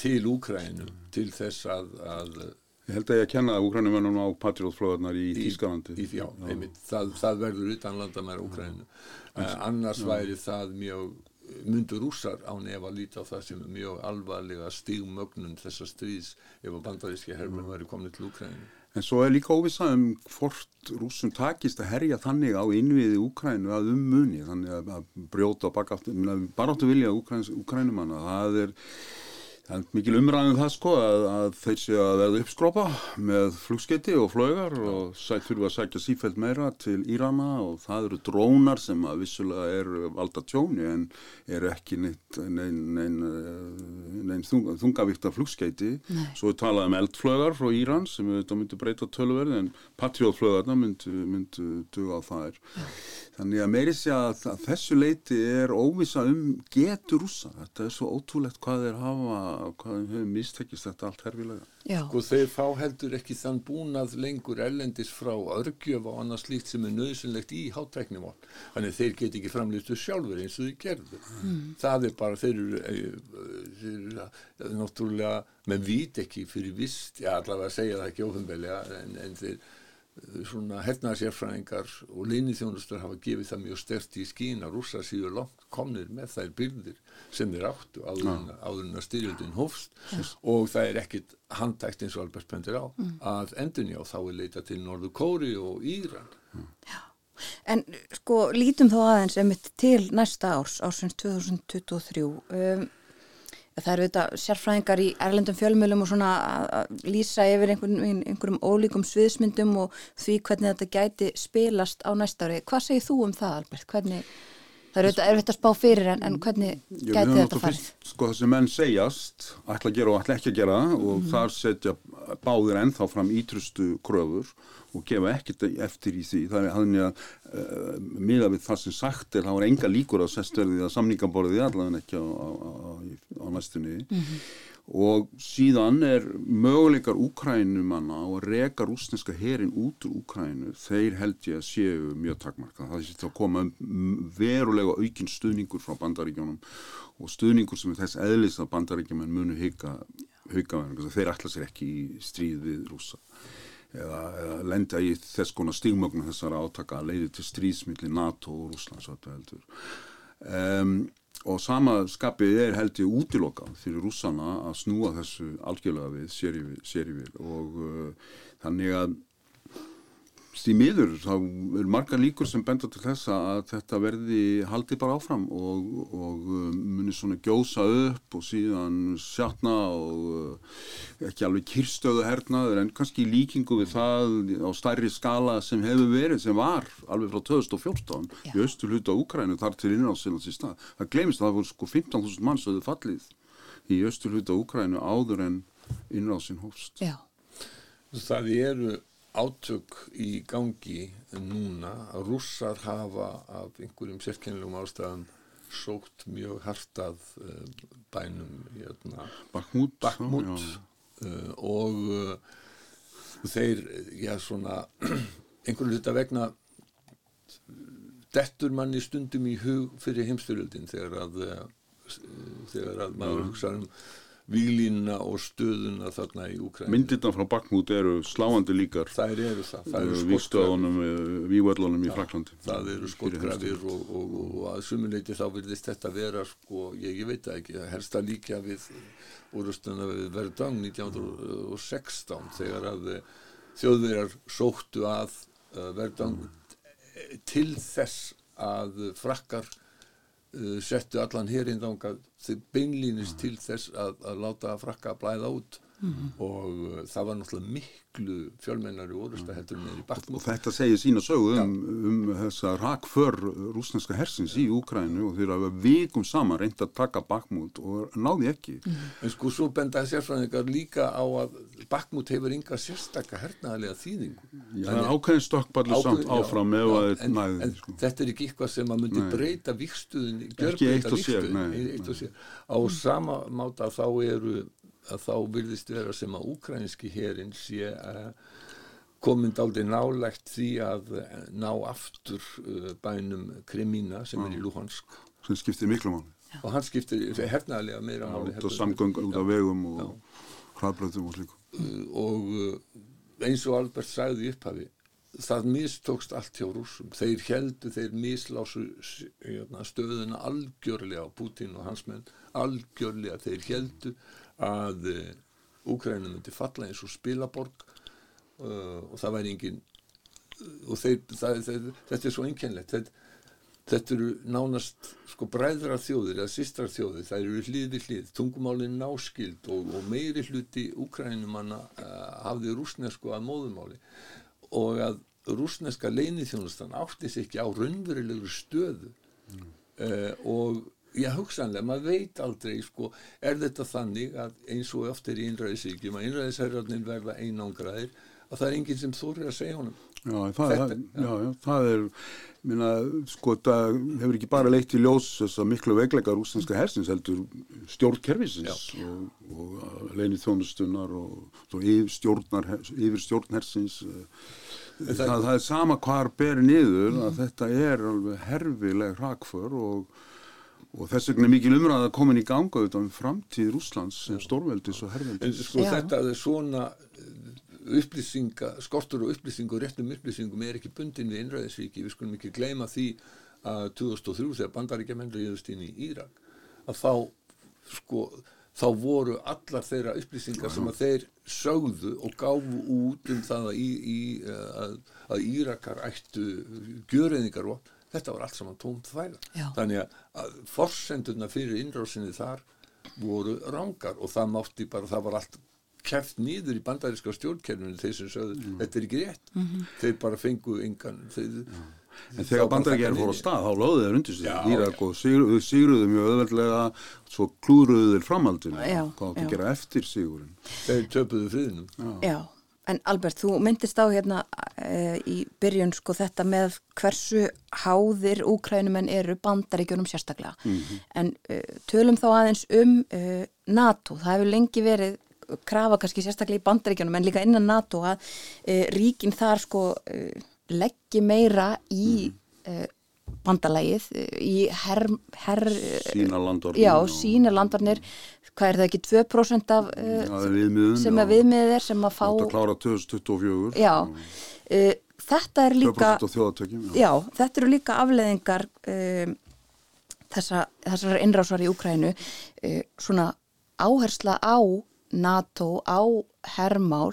til Úkrænu til þess að, að Ég held að ég að kenna úkrænumennum á Patriotflöðarnar í, í Þýskalandi. í, já, einmitt, það, það verður utan landamæra Úkrænu uh, annars væri það mjög myndur rússar á nefa líta á það sem er mjög alvarlega stigmögnun þessa stríðs ef að bandaríski herfum væri komnið til Úkrænu En svo er líka óvisa um hvort rússum takist að herja þannig á innviði Úkrænu að um muni, þannig að brjóta og baka aftur, bara áttu vilja Úkrænumanna, það er Það er mikil umræðum það sko að, að þeir séu að verða uppskrópa með flugskeiti og flögar og sætt fyrir að sækja sífælt meira til Írana og það eru drónar sem að vissulega eru valda tjóni en eru ekki neitt nein, nein, nein þung, þungavíkta flugskeiti. Nei. Svo er talað um eldflögar frá Íran sem auðvitað myndi breyta töluverði en patriotflögarna myndu, myndu duga á er. Þannig að meiri sé að, að þessu leiti er óvisa um getur rúsa. Þetta er svo ótrúlegt hvað þeir hafa hvað hefur mistekist þetta allt herfilega. Já, Sko þeir fá heldur ekki þann búnað lengur erlendis frá örgjöf og annað slíkt sem er nöðsynlegt í hátæknimál. Þannig þeir get ekki framlýstu sjálfur eins og þeir gerðu. Það er bara, þeir eru, eh, þeir eru eh, náttúrulega, menn vít ekki fyrir vist, já allavega að segja það ekki ofinbeglega, en, en þeir svona hernaðarsérfræðingar og leinithjónustur hafa gefið það mjög stert í skín að rússar síður langt komnir með þær byrðir sem þeir áttu áður en- áður en að styrjöldin hófst. Og það er ekkit handtækt eins og Albert bendir á að endunjá þá er leita til Norður Kóri og Íran. En sko lítum þó aðeins einmitt til næsta árs, ársins 2023. Um, það eru þetta sérfræðingar í erlendum fjölmjölum og svona að- lýsa yfir einhverjum, einhverjum ólíkum sviðsmyndum og því hvernig þetta gæti spilast á næsta ári. Hvað segir þú um það, Albert? Hvernig, það eru erfitt að spá fyrir en, en hvernig gæti þetta farið? fyrst, sko það sem menn segjast ætla að gera og ætla ekki að gera og Mhm. þar setja báðir ennþá fram ítrustu kröfur og gefa ekkert eftir í því það er þannig að uh, miða við það sem sagt er þá er enga líkur að sest verði að samningaborðið allavega ekki á, á, á, á næstunni og síðan er möguleikar Úkrænumanna og reka rúsneska herin út úr Úkrænu þeir held ég að séu mjög takmarka það sé að koma verulega aukinn stuðningur frá bandaríkjónum og stuðningur sem er þess eðlis að bandaríkjumenn munu haukaverðingar þeir ætla sér ekki í stríð við rúsa eða, eða lenda í þess konar stigmögnu þessara átaka að leiði til stríðsmilli NATO og Rúslands um, og sama skapið er held ég útilokað fyrir rússana að snúa þessu algjörlega við séri við. Og uh, þannig að því miður þá er margar líkur sem benda til þess að þetta verði haldið bara áfram og, og uh, muni svona gjósa upp og síðan sjatna og uh, ekki alveg kyrstöðu hernaður en kannski líkingu við það á stærri skala sem hefur verið sem var alveg frá 2014 Já. í austur hluta Úkrænu þar til innráðsynans í stað. Það glemist að það voru sko 15.000 manns öðu fallið í austur hluta Úkrænu áður en innráðsyn hófst. Já, Það eru átök í gangi núna að rússar hafa af einhverjum sérkennilegum ástæðum sótt mjög hartað uh, bænum hérna, Bakmút. Bakhmut já. uh, og uh, þeir, já svona [CLEARS THROAT] einhverju hluta vegna dettur manni stundum í hug fyrir heimstyrjöldin þegar að þegar að maður hugsa um výlínuna og stöðuna þarna í Úkræn Myndirna frá Bakmút eru sláandi líkar. Þær eru það, það eru skotgrafir. vikstöðunum, vývöllunum í Fraklandi. það eru skotgrafir og, og, og, og að sumuleiti þá virðist þetta vera sko, ég, ég veit það ekki, það helst að líka við úrustuna við Verdang 1916 þegar að eh, þjóðverjar sóttu að Verdang til þess að frakkar settu allan hérinn þangað þeir beinlýnist til þess að, að láta frakka blæða út og uh, það var náttúrulega miklu fjölmennari orusta heldur en er í Og Bakmút þetta segir sína sögu um, um þessa rakför rúsneska hersins í Úkrænu og þeir hafa vikum saman reynd að taka Bakmút og náði ekki. En sko svo benda sérfræðingar líka á að Bakmút hefur ynga sérstaka hernaðarlega þýðingu. Já, það er ákveðin stokkballi samt já, áfram já, að en, næði. en Sko. þetta er ekki eitthvað sem að myndi Nei. breyta vikstuðin, Ekki eitt og og sér. Á sama máta þá eru að þá virðist vera sem að úkrænski herin sé uh, komin daldi nálægt því að eh, ná aftur uh, bænum Kremína sem er í Luhansk. Sem skiptir miklu máli. og hann skiptir hernaðarlega meira á en- samgöng, út á vegum og hraðbröðum og slíku. uh, og eins og Albert sagði í upphafi það mistókst allt hjá rússum. Þeir heldu, þeir mislásu hérna, stöðuna algjörlega á Putin og hans menn algjörlega þeir heldu að uh, Úkrænum myndi falla eins og spilaborg uh, og það væri engin og þeir, það, þeir, þetta er svo einkennlegt þetta, þetta eru nánast sko bræðra þjóðir eða sistrar þjóðir, það eru hlið við hlið. Tungumálinn náskild og, og meiri hluti úkrænumanna uh, hafði rúsnesku að móðumáli og að rúsneska leinithjónustan átti sig ekki á raunverulegu stöðu uh, og Já, hugsanlega, maður veit aldrei, sko, er þetta þannig að eins og oft er í innræðisíkjum að innræðisherjarnir verða einangraðir að það er enginn sem þórir að segja honum. Já, það, Þetta, það, já, já, það er, minna, sko, það hefur ekki bara leitt í ljós þess að miklu veikleika rústinska hersins heldur stjórnkerfisins og, og leini þjónustunar og svo yfir, stjórnar, yfir stjórnhersins. Það, það, það er sama hvar ber niður að þetta er alveg herfileg hrakför og, og þess vegna er mikil umræða komin í ganga auðvitað um framtíð Rúslands sem stórveldis og En herveldis. sko Já. þetta er svona eh, upplýsinga, skortur og upplýsingu og réttum upplýsingum er ekki bundin við innræðisvíki, við skulum ekki gleyma því að 2003 þegar bandaríkjamenn reyðust inn í Írak að þá sko þá voru allar þeirra upplýsingar sem að þeir sögðu og gáfu út um það að, í, í, að, að Írakar ættu gjöreðingar og þetta var allt saman tómt þvæla. Já. þannig að, forsendurna fyrir innrásinni þar voru rángar og það mátti bara, það var allt keft nýður í bandaríska stjórnkerfinu þeir sem sögðu, þetta er ekki rétt. Þeir bara fengu engan þeir, En þegar bandarækjar fór á stað, þá lögðu þeir undir sig. Já, Írak og sigruðu, sigruðu mjög öðveldlega, svo klúruðu þeir framhaldinu, Já, hvað átti já. að gera eftir sigurinn. þeir töpuðu friðinum. Já, en Albert, þú myndist á hérna uh, í byrjun sko þetta með hversu háðir úkrænumenn eru bandaríkjunum sérstaklega. En uh, tölum þá aðeins um uh, NATO. Það hefur lengi verið krafa kannski sérstaklega í bandaríkjunum en líka innan NATO að ríkin þar sko leggji meira í uh, bandalægið, uh, í her, her, Sína landorðin. Já, sína landvarnir, hvað er það ekki, 2% af uh, Það er viðmiðun. sem að viðmiðið er sem að fá að klára 2024. já, uh, þetta er líka 2% á þjóðatökjum. já, þetta eru líka afleðingar um, þessa, þessar innrásar í Úkrænu uh, svona áhersla á NATO, á hermál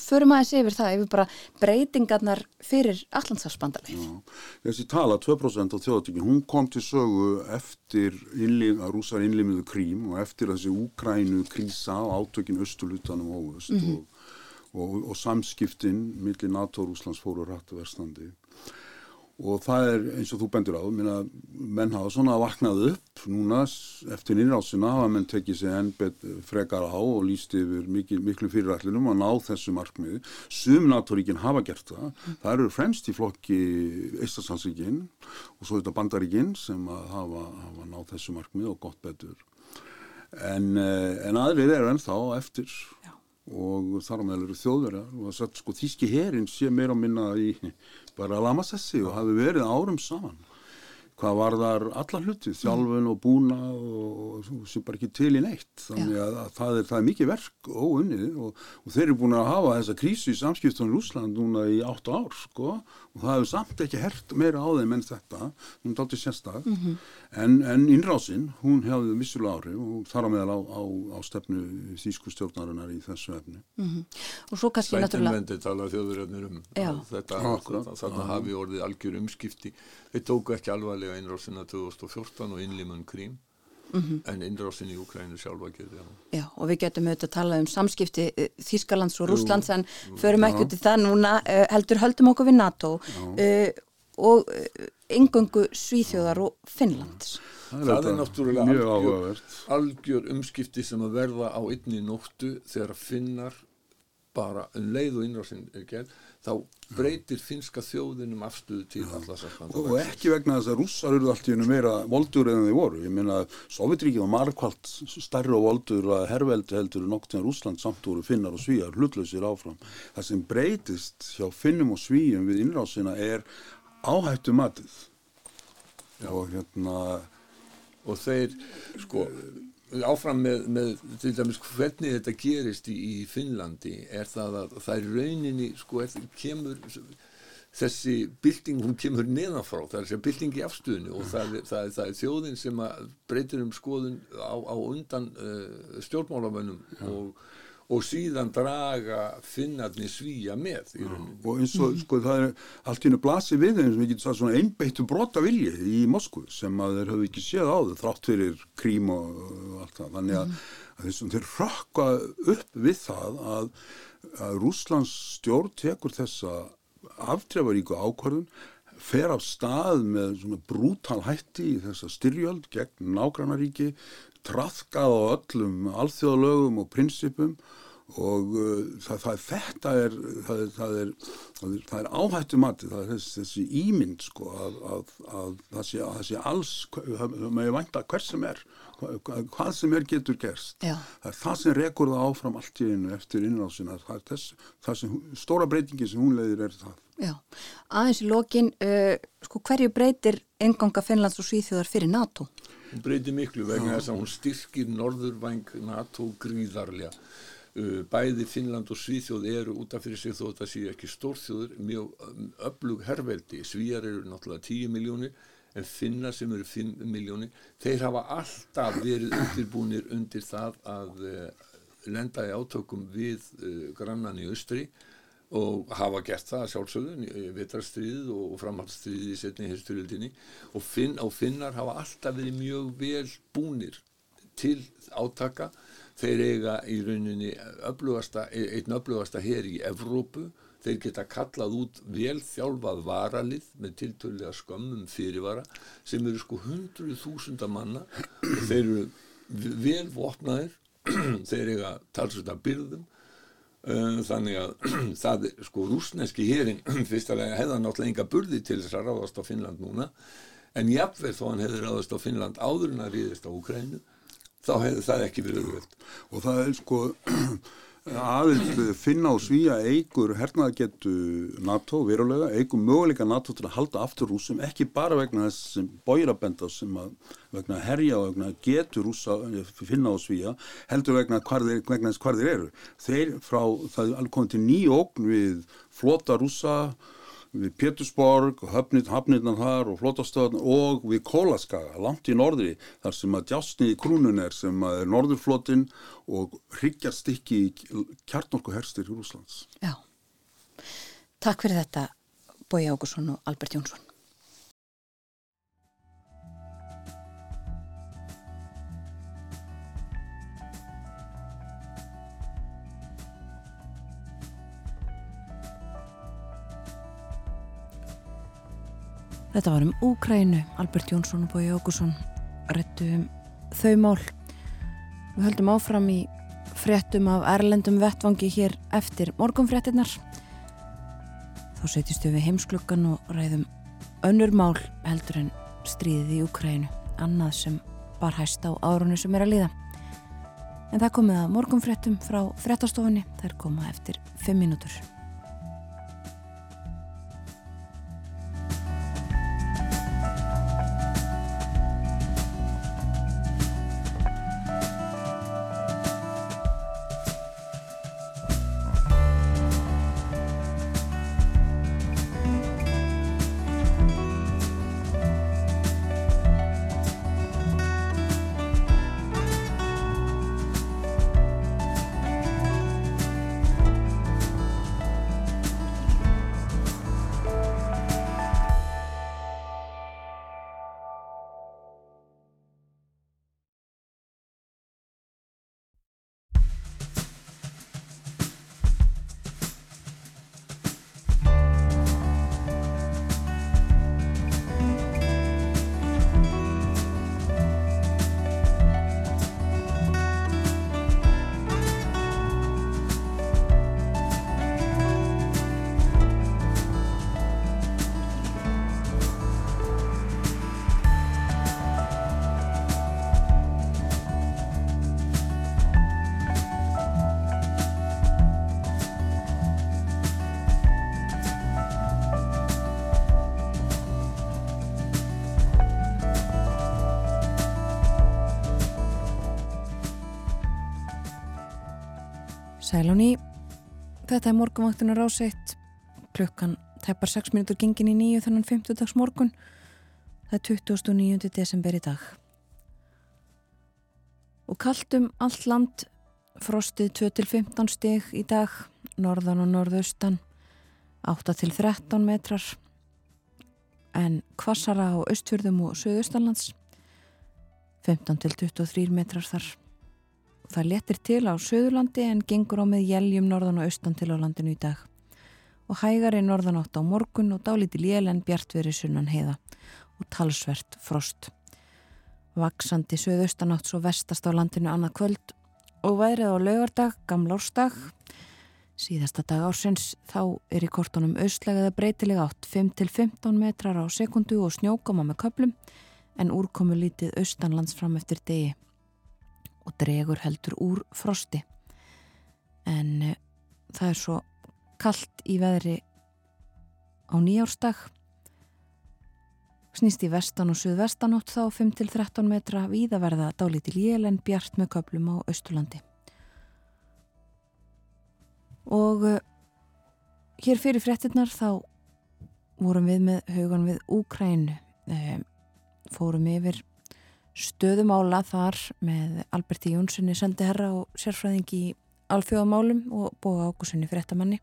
förum aðeins yfir það yfir bara breytingarnar fyrir Allandsafsbandalið Já. Þessi tala, 2% á þjóðatökjum, hún kom til sögu eftir innlim, að rúsar innlimiðu krím og eftir þessi Úkrænu krísa og átökin östulutanum hófust og, og, og samskiptin millir NATO og Rúslands fóru rættu verstandi. Og það er eins og þú bendur á, minna, menn hafa svona vaknað upp núna eftir innrásina hafa menn tekið sig enn bet, frekar á og líst yfir mikil, miklu fyrirætlunum að ná þessu markmiði. Sum NATO-ríkin hafa gert það. Það eru fremst í flokki Eistasalsríkin og svo þetta bandaríkin sem hafa, hafa náð þessu markmiði og gott betur. En, eh, en aðrir eru ennþá eftir Já. og þar á meðal eru þjóðverjar og þess að sko þýski herin sé meira að minna í bara lamassessi og hafi verið árum saman hvað var þar alla hluti, þjálfun og búna og, og sem bara ekki til í neitt. Þannig að, að það, er, það er mikið verk óunnið og, og þeir eru búin að hafa þessa krísu í samskiptunum í Rúsland núna í átta ár sko og það hefur samt ekki hert meira á þeim en þetta hún er dálítið sérstak en, en innrásinn, hún hefði vissulega áhrif og þar á meðal á, á, á stefnu þýsku stjórnarinnar í þessu efni. Og svo kannski náttúrulega þjóðurjarnir um Já. að þetta, þarna hafi orðið algjör umskipti. Þeir tóku ekki alvarlega innrásina 2014 og innlimun krím. En innrásin í Ukrænu sjálfa gerði hann. Já, og við getum auðvitað að tala um samskipti eh, Þýskalands og Rússlands en förum ekki út í það núna, uh, heldur höldum okkur við NATO uh, og uh, engöngu Svíþjóðar og Finnlands. Það er auðvitað náttúrulega mjög algjör, áhugavert. Algjör umskipti sem að verða á einni nóttu þegar finnar bara um leið og innrásin er gerð þá breytir finska þjóðinum afstöðu til allarsakanda og ekki vegna þess að rússar eru allt í hennu meira voldur en þeir voru. Ég meina Sovjetríkið var margkvalt stærri og voldur að herveldi heldur en nokkuð en Rússland samt voru finnar og svíjar hlutlausir áfram. Það sem breytist hjá finnum og svíjum við innrásina er áhættu matið og hérna og þeir sko áfram með, með til dæmis hvernig þetta gerist í, í Finnlandi er það að það er rauninni sko er, kemur þessi bylting, hún kemur neðanfrá það er þessi bylting í afstöðinu og það er, það er, það er þjóðin sem breytir um skoðun á, á undan uh, stjórnmálamönnum og, og síðan draga finnarnir svíja með í rauninni. Og eins og sko það er allt í hennu blasi við þeim sem við getum sagt svona einbeittu brota vilji í Moskvu sem að þeir höfðu ekki séð áður þrátt fyrir krím og og allt það. Þannig að, að þessum þeir rökka upp við það að, að Rússlands stjórn tekur þessa aftrefaríku ákvörðun fer af stað með svona brútal hætti í þessa styrjöld gegn nágrannaríki, trafkað á öllum alþjóðalögum og prinsipum og uh, það, það, þetta er, það er, það er, það er, það er áhættu mati, það er þessi, þessi ímynd sko að, að, að það sé, að sé alls, það með vænta hver sem er, hvað, sem er getur gerst. Já. Það er það sem rekur það áfram allt í einu eftir innrásina, það er þess, það sem, stóra breytingi sem hún leiðir er það. Já, aðeins í lokin, uh, sko hverju breytir enganga Finnlands og Svíþjóðar fyrir NATO? Hún breytir miklu vegna þess að hún styrkir norðurvæng NATO gríðarlega. Uh, bæði Finnland og Svíþjóð eru útaf fyrir sig þó að það séu ekki stórþjóður, mjög um, öflug herveldi. Svíjar eru náttúrulega 10 miljónir en Finnar sem eru 5 miljónir, þeir hafa alltaf verið undirbúnir undir það að uh, lenda í átökum við uh, grannan í austri og hafa gert það sjálfsögðu vitarstríð og framhaldsstríð í setni hérsturildinni og, finn, og finnar hafa alltaf verið mjög vel búnir til átaka. Þeir eiga í rauninni öflugasta, einn öflugasta hér í Evrópu. Þeir geta kallað út vel þjálfað varalið með tiltölulega skömmum fyrirvara sem eru sko hundruð þúsunda manna. Og þeir eru vel vopnaðir. [CLEARS THROAT] Þeir eiga talsvölda byrðum þannig að [CLEARS THROAT] það, sko, rúsneski hérin [CLEARS THROAT] fyrstulega hefða náttúrulega enga burði til þess að ráðast á Finnland núna. En jafnveg þó hann hefði ráðast á Finnland áður en að ríðist á Ukrænu þá hefði það ekki verið auðvöld Og það er sko [CLEARS THROAT] aðeins finna á svíja eigur hernaðagetu NATO verulega, eigur möguleika NATO til að halda aftur rúsum, ekki bara vegna þess sem bóirabenda sem að vegna herja og vegna getur rúsa finna á svíja, heldur vegna hvar þess hvar þeir eru. Þeir frá, það er alveg komið til nýja ógn við flota rúsa við Pétursborg, hafnirna þar og flótastöðan og við Kólaskaga, langt í norðri, þar sem að djásni í krúnun er sem að er norðurflotin og hryggjar stykki í kjarnorku herstir í Rúslands. Já, takk fyrir þetta Bói Ágússon og Albert Jónsson. Þetta var um Úkrænu, Albert Jónsson og Bói Ágússon rættu um þau mál. Við höldum áfram í fréttum af erlendum vettvangi hér eftir morgunfréttinnar. Þá setjumstu við heimsklukkan og ræðum önnur mál heldur en stríðið í Úkrænu, annað sem bar hæst á árunni sem er að líða. En það komið að morgunfréttum frá fréttastofunni, það er komað eftir 5 mínútur. Sæl á ný, þetta er morgunvaktunar áseitt, klukkan teppar 6 minútur gengin í nýju þannig 50 dags morgun, það er 29. desember í dag. Og kaltum allt land, frostið 2-15 stig í dag, norðan og norðaustan, 8-13 metrar, en kvassara á austfjörðum og söðaustanlands, 15-23 metrar þar. Það letir til á Suðurlandi en gengur á með jæljum norðan og austan til á landinu í dag. Og hægari norðanátt á morgun og dálítið lél en bjartveri sunnan heiða. Og talsvert frost. Vaksandi söðaustanátt svo vestast á landinu annað kvöld. Og værið á laugardag, gamlárstag. Síðasta dag ársins þá er í kortunum austlegaða breytilega átt 5-15 metrar á sekundu og snjókama með köplum en úrkomu lítið austanlands fram eftir degi og dregur heldur úr frosti. En uh, það er svo kallt í veðri á nýjárstag snýst í vestan og suðvestanótt þá 5-13 metra. Víðaverða dálítil jél en bjart með köplum á Östurlandi og uh, hér fyrir fréttinnar þá vorum við með hugan við Úkrænu uh, fórum yfir stöðumála þar með Alberti Jónssoni sendiherra og sérfræðing í alþjóðamálum og bóða ákusunni fréttamanni.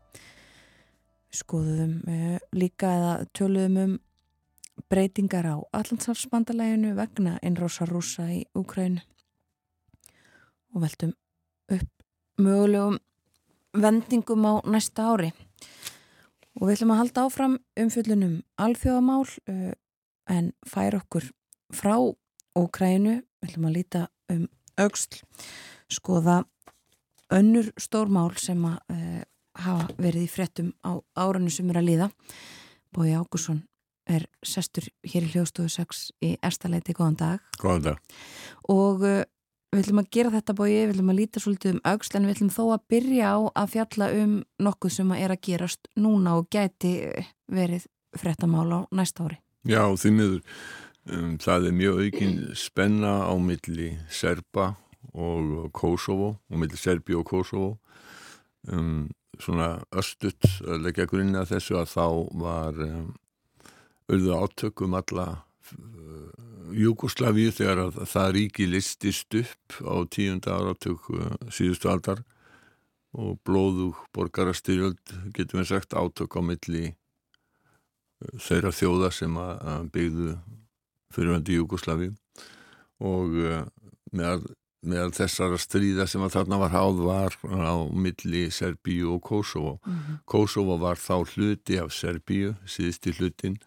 Við skoðuðum uh, líka eða töluðum um breytingar á Allandsafsbandalæginu vegna innrósa rúsa í Úkrænu og veltum upp mögulegum vendingum á næsta ári. Og við ætlum að halda áfram umfjöllunum alþjóðamál uh, en fær okkur frá Úkrænu, við ætlum að líta um auksl, skoða önnur stórmál sem að uh, hafa verið í frettum á áranu sem er að líða. Bói Ágússon er sestur hér í hljóðstofu 6 í Erstaleiti, góðan dag. Góðan dag. og uh, við ætlum að gera þetta bói, við ætlum að líta svolítið um auksl en við ætlum þó að byrja á að fjalla um nokkuð sem að er að gerast núna og gæti verið frettamál á næsta ári. Já, því miður, um, það er mjög aukin spenna á milli Serba og Kosovo, og milli Serbi og Kosovo. Um, svona östut að leggja grunni að þessu að þá var um, auðvitað átökum alla uh, Júkoslavíu þegar að það ríki listist upp á tíunda áratök uh, síðustu aldar og blóðug borgarastyrjöld getum við sagt átök á milli uh, þeirra þjóða sem að, að byggðu fyrirvændi Júkoslavíu og uh, meðal, meðal þessara stríða sem að þarna var háð var á milli Serbíu og Kosovo. Kosovo var þá hluti af Serbíu, síðusti hlutin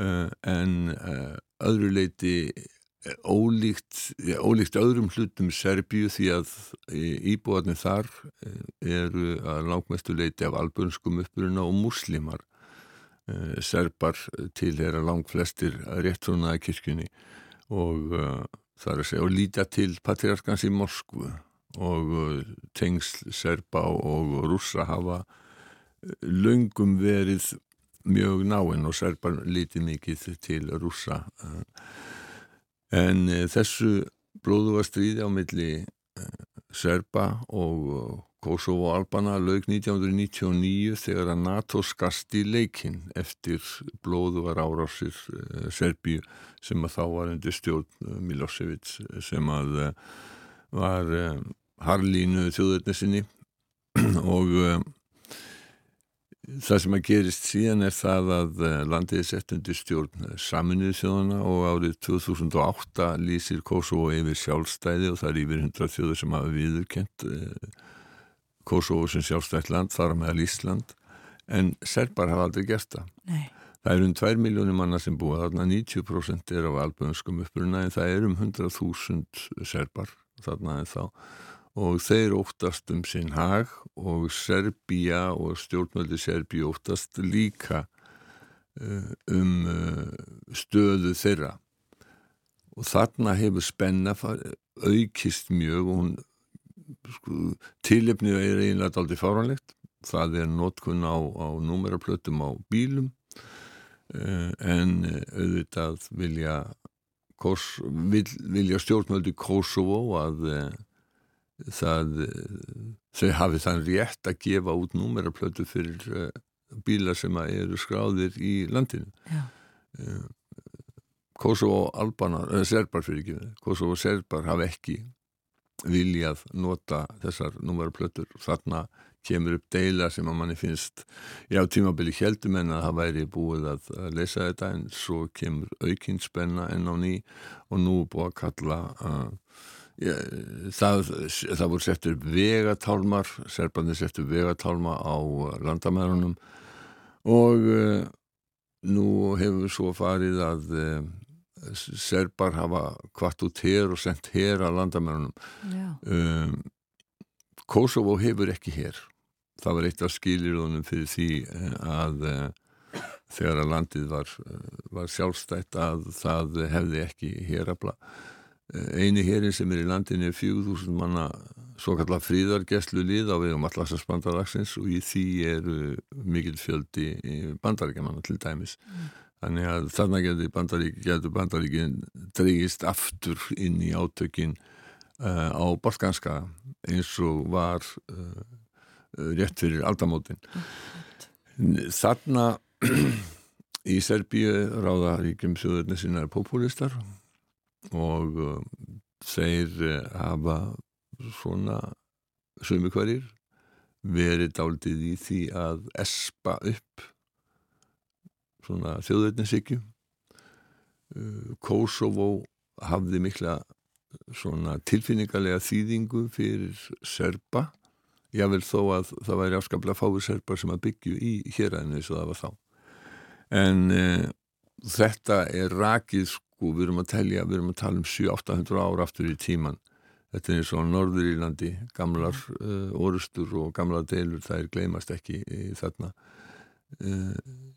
uh, en uh, öðru leiti eh, ólíkt, ólíkt öðrum hlutum Serbíu því að íbúarnir þar eh, eru að langmestu leiti af albunskum uppruna og muslimar. Eh, Serbar tilhera langt flestir réttrúnaða kirkjunni og uh, það er að segja og líta til patriarkans í Moskvu og uh, tengsl Serba og rússa hafa löngum verið mjög náinn og Serbar lítið mikið til rússa en þessu blóðuga stríði á milli Serba og Kosovo og Albana laug 1999 þegar að NATO skast í leikinn eftir blóðugar árásir Serbíu sem að þá var undir stjórn Milosevic sem að var harlínu þjóðurni sinni. [CLEARS THROAT] Og það sem að gerist síðan er það að landið er sett undir stjórn saminuð þjóðana og árið 2008 lýsir Kosovo yfir sjálfstæði og það er yfir 100 þjóður sem hafa viðurkent Kosovo sem sjálfstætt land, þar meðal Ísland en serbar hafa aldrei gert það. Nei. Það er um 2 miljónir manna sem búa þarna 90% er af albönskum uppruna en það er um 100.000 serbar þarna en þá og þeir óttast um sinn hag og Serbia og stjórnmöldi Serbíu óttast líka uh, um uh, stöðu þeirra og þarna hefur spenna aukist mjög og hún sko, tilefnið er eiginlega aldrei fáranlegt það er notkun á, á númeraplötum á bílum uh, en auðvitað vilja Kos, vil, vilja stjórnmöldi Kosovo að það þau hafi þann rétt að gefa út númeraplötu fyrir bílar sem eru skráðir í landinu. Já. Kosovo Albanar, eða Serbar fyrir ekki Kosovo Serbar hafa ekki viljað nota þessar númeraplötur þarna kemur upp deila sem að manni finnst já tímabili heldum en að það væri búið að, lesa þetta en svo kemur aukinn spenna enn á ný og nú búið að kalla uh, ja, það, það voru settur vegatálmar serbarnir settur vegatálma á landamærunum og uh, nú hefur svo farið að uh, serbar hafa kvart út hér og sendt hér að landamærunum. Já, um, Kosovo hefur ekki hér það var eitt af skilirðunum fyrir því eh, að uh, þegar að landið var, eh, var sjálfstætt að það hefði ekki hérafla eini hérin sem er í landinu er 4000 manna svo kallar fríðargeslu lið á vegum allarsasbandalagsins og í því eru mikil fjöldi bandaríkjamanna til dæmis þannig að þarna getur bandarík, getur bandaríkin dreigist aftur inn í átökin uh, á Balkanska eins og var uh, rétt fyrir aldamótin. Þarna í Serbíu ráða ríkjum sjóðurni sinna er populistar og uh, þeir hafa svona sömu hverjir verið dálítið í því að espa upp svona þjóðverðninsykju uh, Kosovo hafði mikla svona tilfinningarlega þýðingu fyrir serba. Jável þó að það væri afskaplega fáið serbar sem að byggju í héræðinu eins og það var þá. En uh, þetta er rakið sko, við erum að telja, við erum að tala um 700-800 ára aftur í tíman þetta er eins og Norður Írlandi gamlar uh, orustur og gamlar deilur það er gleymast ekki uh, þarna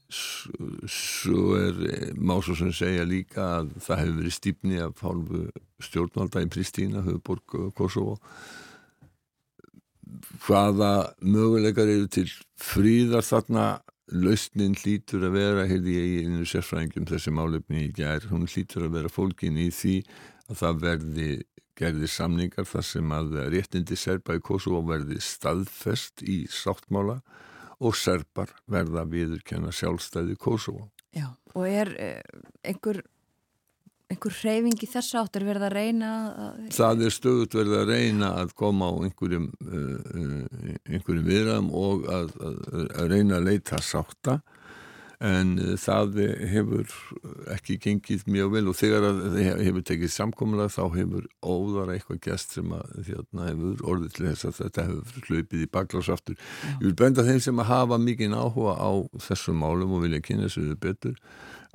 svo er má svo sem segja líka að það hefur verið stýpni af hálfu stjórnvalda í Pristína, höfuborg Kosovo. Hvaða möguleikar eru til fríðar þarna? Lausnin hlýtur að vera hefði ég í einu sérfræðingum þessi málefni í gær, hún hlýtur að vera fólkin í því að það verði gerði samningar þar sem að réttindi serba í Kosovo verði staðfest í sáttmála. og serbar verða viðurkenna sjálfstæði Kosovo. já, og er eh, einhver einhver hreyfing í þess átt er verið að reyna að, Það er stöðut verið að reyna að koma á einhverjum, uh, uh, einhverjum viðram og að, að, að reyna að leita sátta en uh, það hefur ekki gengið mjög vel og þegar það hefur tekið samkominlega þá hefur óðara eitthvað gæst sem að þjóðna hefur orðið til þess að þetta hefur hlupið í baklásaftur. Ég vil benda þeim sem að hafa mikið áhuga á þessum málum og vilja kynna sér þau betur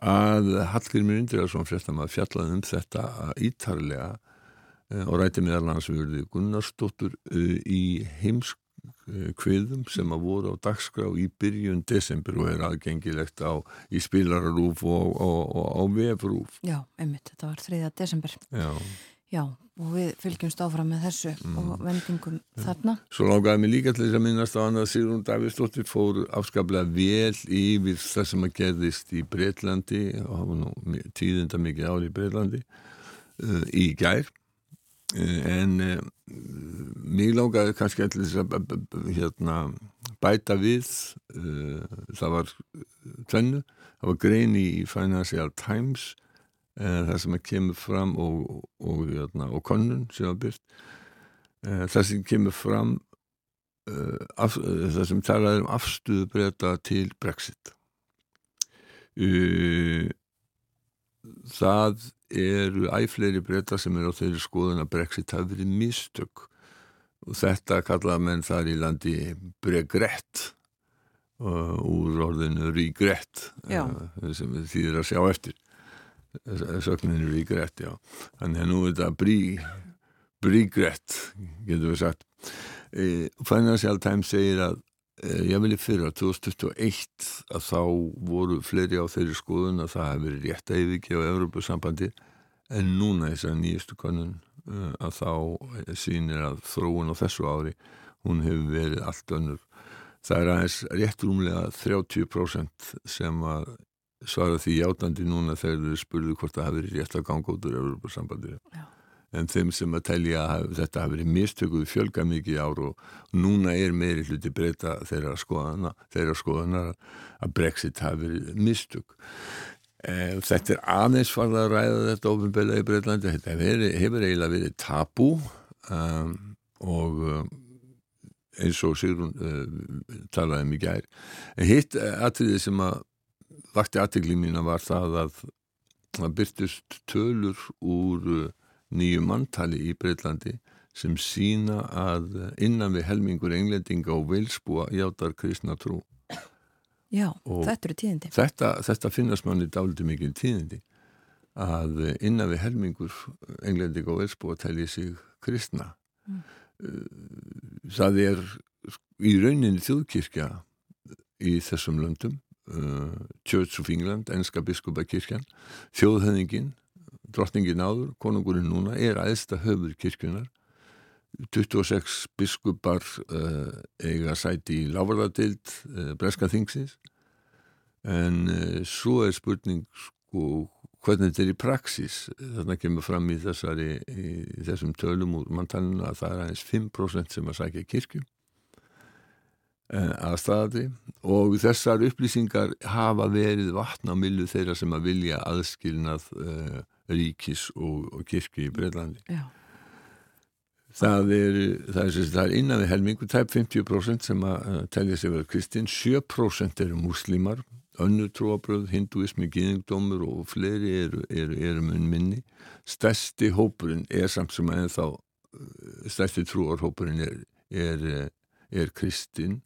að Hallgrimur Indriðarsson fréttam að fjallaði um þetta ítarlega uh, og ræti meðal hans við Gunnarsdóttur uh, í heimskviðum sem að voru á dagskrá í byrjun desember og er aðgengilegt á í spilararúf og, og, og á vefrúf. Já, einmitt, þetta var 3. desember. Já. já, og við fylgjumst áfram með þessu og vendingum þarna. Svo langaði mig líka til þess að minnast á hann að Sigrun Davíðsdóttir fór afskaplega vel yfir það sem að gerðist í Breitlandi og hafa nú tíðinda mikið ár í Breitlandi uh, í gær en uh, mig langaði kannski allir þess að hérna, bæta við uh, það var tvennu, það var grein í Financial Times það sem kemur fram og, og, hérna, og konnun það sem kemur fram af, það sem talaði um afstöðu breyta til Brexit. Uh, það eru æfleiri breyta sem eru á þeirri skoðun að Brexit hafi verið mistök. Og þetta kallaða menn þar í landi bregrett uh, úr orðinu regret Já. uh, sem þýðir að sjá eftir. Sögninu regret, já. Þannig að nú er þetta brí regret, getur við sagt. E, Financial Times segir að ég vilja fyrir að 2021 að þá voru fleiri á þeirri skoðun að það hefði verið rétt að yfirgefa á Evropasambandi en núna þess að nýjastu konun að þá sýnir að þróun á þessu ári hún hefur verið allt önnur. Það er aðeins rétt rúmlega 30% sem að svara því játandi núna þegar þau spurðu hvort það hafi verið rétt að ganga út úr Evropasambandi Já. En þeim sem að telja að þetta hafi verið mistökuð fjölga mikið ár og núna er meiri hluti breyta þeirra skoðana, þeirra skoðana að Brexit hafi verið mistök Eh, Þetta er aðeins farið að ræða þetta ofinbeglega í Breitlandi, þetta hefur, hefur eiginlega verið tabú um, og um, eins og Sigrun uh, talaði um í gær. En hitt atriðið sem að vakti aðtegli mína var það að það byrtust tölur úr uh, nýju manntali í Breitlandi sem sína að innan við helmingur englendinga og vilsbúa játar kristna trú. Já, Og- þetta eru tíðindi. þetta, þetta finnast manni dálítið mikil tíðindi að innan við helmingur englending og elsbúa telji sig kristna Mm. Uh, það er í rauninni þjóðkirkja í þessum löndum uh, Church of England, enska biskupakirkjan þjóðhöfningin drottningin áður, konungurinn núna er æðsta höfur kirkjunar 26 biskupar uh, eiga sæti í lávarðadild uh, breska þingsins. En uh, svo er spurning sko hvernig þetta er í praxis þarna kemur fram í þessari í þessum tölum úr manntalinu að það er aðeins 5% sem að sækja kirkju að staðatri og þessar upplýsingar hafa verið vatna á millu þeirra sem að vilja aðskilnað uh, ríkis og, og kirkju í Breitlandi Já, Það er, það er, er innan við helmingu, tæp 50% sem að telja sig verið kristinn, 7% eru múslimar, önnur trúabröð, hinduismi, gyðingdómur og fleiri eru, eru, eru mun minni. Stærsti hópurinn er samt sem að ennþá, uh, stærsti trúarhópurinn er, er, er kristinn,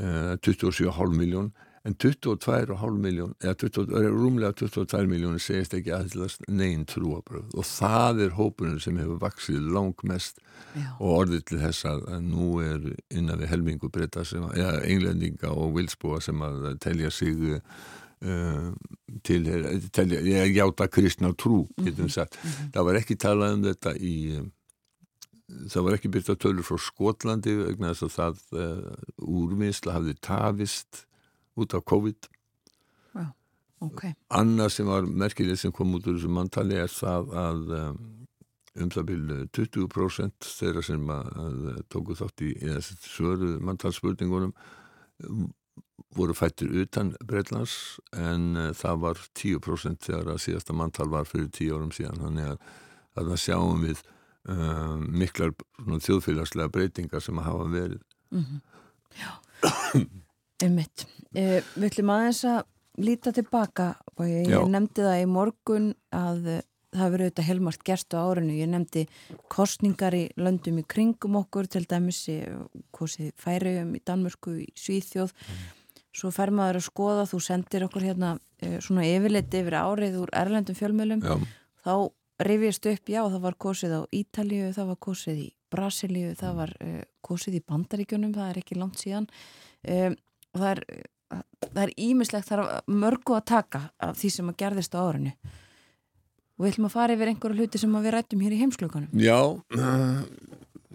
uh, 27,5 miljón, en 22,5 miljón, eða 20, er rúmlega 22 miljónir segist ekki aðlast negin trúabröð og það er hópurinn sem hefur vaksið langmest já, og orðið til þess að, nú er innan við helmingu breyta sem að, ja, englendinga og vilsbúa sem að telja sig uh, til, telja, ég játa kristna trú, getum sagt. Það var ekki talað um þetta í, það var ekki byrta tölur frá Skotlandi vegna þess að það uh, úrvinnsla hafði tafist út af COVID. ok. Annað sem var merkilegt sem kom út úr þessu manntali er það að um, um það byrju 20% þeirra sem að, tóku þátt í svöru manntalsspurningunum um, voru fættir utan Breitlands en uh, það var 10% þegar að síðasta manntal var fyrir 10 árum síðan þannig að, það sjáum við um, miklar þjóðfélagslega breytingar sem að hafa verið [COUGHS] Einmitt. Eh, við ætlum aðeins að líta tilbaka og ég, ég nefndi það í morgun að eh, það hefur auðvitað helmart gerst á árinu. Ég nefndi kostningar í löndum í kringum okkur, til dæmis í Færiðum í Danmörku, í Svíþjóð. Svo fer maður að skoða, þú sendir okkur hérna eh, svona yfirleitt yfir árið úr erlendum fjölmjölum. Já, Þá rifjast upp, já, það var kosið á Ítalíu, það var kosið í Brasilíu, það var uh, kosið í Bandaríkjunum, það er ekki langt síðan. Um, og það er, það er ímislegt, það er mörgu að taka af því sem að gerðist á árinu. Og við ætlum að fara yfir einhverju hluti sem við rættum hér í heimsklukanum. já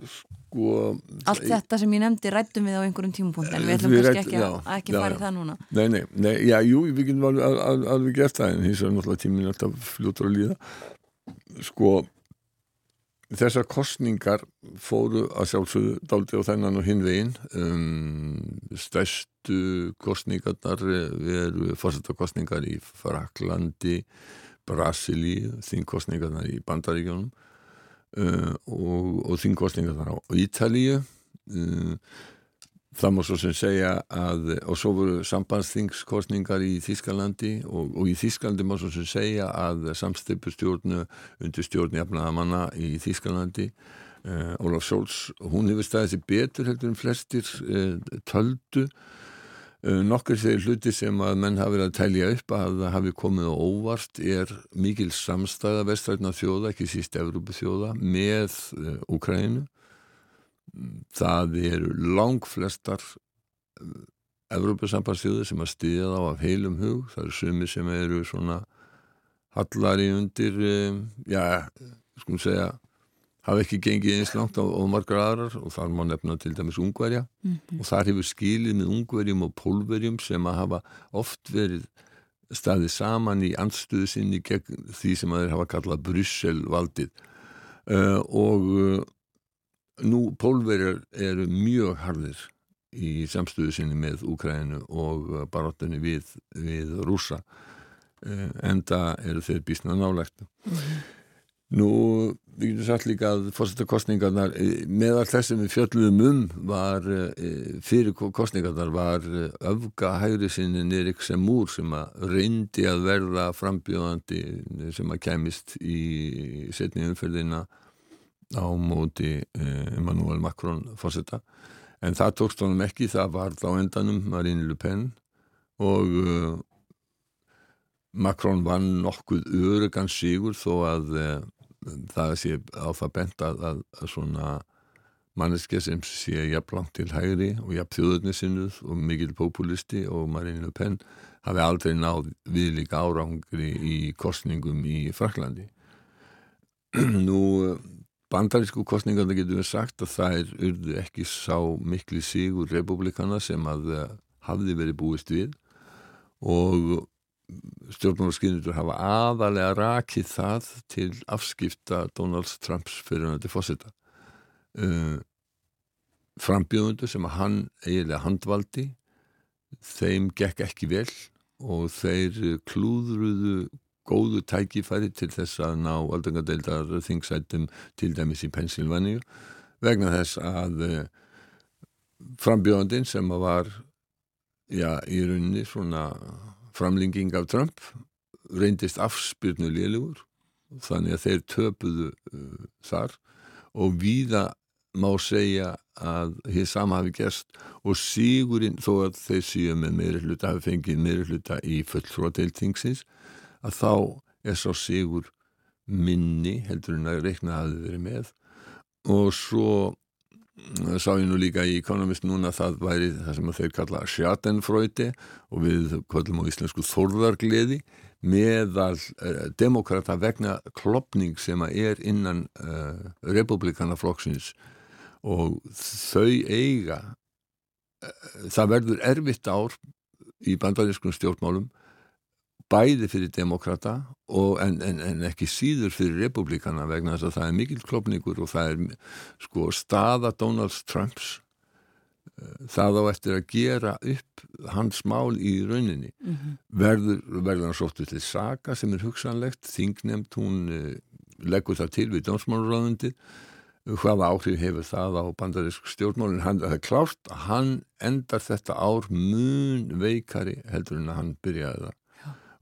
sko Allt þetta sem ég nefndi rættum við á einhverjum tímapunkt, en við ætlum Við kannski ræddum- ekki að, já, að ekki já, fara í það núna. Nei, nei, nei, já, jú, við getum alveg, al- al- alveg gert það en hins vegar náttúrulega tíminn er alltaf fljótur að líða sko þessar kostningar fóru að sjálfsögðu dálítið á þennan og hinn veginn. Um, stærstu kostningarnar eru fórsetakostningar í Fraklandi Brasilíu, þingkostningarnar í Bandaríkjónum uh, og, og þingkostningarnar á Ítalíu. Uh, Það má svo sem segja að, og svo voru sambandsþingskostningar í Þískalandi og, og í Þískalandi má svo sem segja að samstipustjórnu undir stjórn jafnaðamanna í Þískalandi, uh, Ólaf Sjóls, hún hefur staðið sér betur heldur en flestir uh, töldu. Uh, nokkur þeir hluti sem að menn hafi verið að telja upp að það hafi komið á óvart er mikil samstæða vestrætna þjóða, ekki síst Evrópu þjóða, með Úkræninu það eru langflestar Evrópusambandsþjóðir sem að styðja þá af heilum hug, það eru sumi sem eru svona hallari undir um, já, skulum segja hafa ekki gengið eins langt á, á margar aðrar. Og þar má nefna til dæmis ungverja. Og þar hefur skilið með ungverjum og pólverjum sem að hafa oft verið staðið saman í andstuðu sinni gegn því sem að þeir hafa kallað Brussel valdið uh, og uh, nú pólverjar eru mjög harðir í samstöðu sinni með Úkræðinu og uh, baróttunni við, við rúsa uh, enda eru þeir bísna nálægt. Nú, við getum sagt líka að fórsetakostningarnar, eh, meðal þess sem við fjöldluðum um var eh, fyrir kostningarnar var eh, öfga hægri sinni Erik Semúr sem að reyndi að verða frambjóðandi sem að kæmist í setni umferðina á móti eh, Emmanuel Macron fórseta en það tókst honum ekki, það var þá endanum Marine Le Pen og uh, Macron vann nokkuð örugan sigur þó að uh, það sé á það bent að, að, að svona manneske sem sé jafnlangt til hægri og jafn þjóðurnisinnuð og mikil populisti og Marine Le Pen hafi aldrei náð viðlíka árangri í kostningum í Fraklandi. [CLEARS THROAT] Nú bandarísku kostningarna getur við sagt að það er urðu ekki sá mikli sigur republikana sem að uh, hafði verið búist við. Og stjórnmálaskynur hafa aðalega rakið það til afskipta Donald Trumps fyrir hann til fósita uh, frambjöðundu sem að hann eiginlega handvaldi þeim gekk ekki vel og þeir klúðruðu góðu tækifæri til þess að ná aldrangadeildar þingsætum til dæmis í Pennsylvania vegna þess að uh, frambjöðundin sem var já, í rauninni svona framlinging af Trump reyndist afspyrnu lélugur þannig að þeir töpuðu uh, þar. Og víða má segja að hér sama hafi gerst og sígurinn þó að þeir síu með meiri hluta hafi fengið meiri hluta í fulltróðdeiltingsins að þá er svo sígur minni heldur en að reikna hafi verið með. Og svo sá ég nú líka í Economist núna að það væri það sem þeir kalla sjatenfröyti og við kvöldum á íslensku þorðargleði meðal uh, demokrata vegna klopning sem að er innan uh, republikana flokksins. Og þau eiga uh, það verður erfitt ár í bandarískum stjórnmálum bæði fyrir demokrata en, en, en ekki síður fyrir republikana vegna þess að það er mikil klopningur og það er sko staða Donald Trumps það á eftir að gera upp hans mál í rauninni. Mm -hmm. verður, verður hann sóttu til Saga sem er hugsanlegt. Þingnemt hún uh, leggur það til við dómsmálurraðundi hvaða áhrif hefur það á bandarísk stjórnmálin? Hann, það er klárt hann endar þetta ár mun veikari heldur en að hann byrjaði það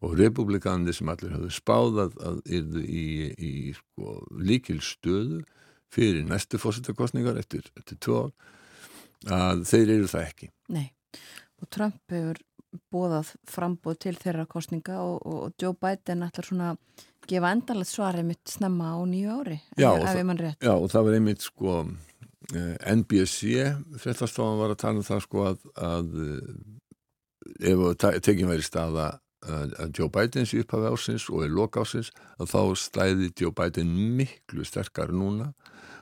og republikanir sem allir hafðu spáðað að yrðu í, í sko, líkil stöðu fyrir næstu fórsettakostningar eftir, eftir tvo að þeir eru það ekki. Nei, og Trump hefur bóðað frambóð til þeirra kostninga og, og Joe Biden ætlar svona gefa endalegt svarið mitt snemma á nýju ári, já, ef ég mann rétt. Já, og það var einmitt sko eh, NBC, fréttastofan var að tala um það sko að, að eh, ef tekinn væri staða að Joe Bidens upphafi ásins og er loka ásins að þá stæði Joe Biden miklu sterkar núna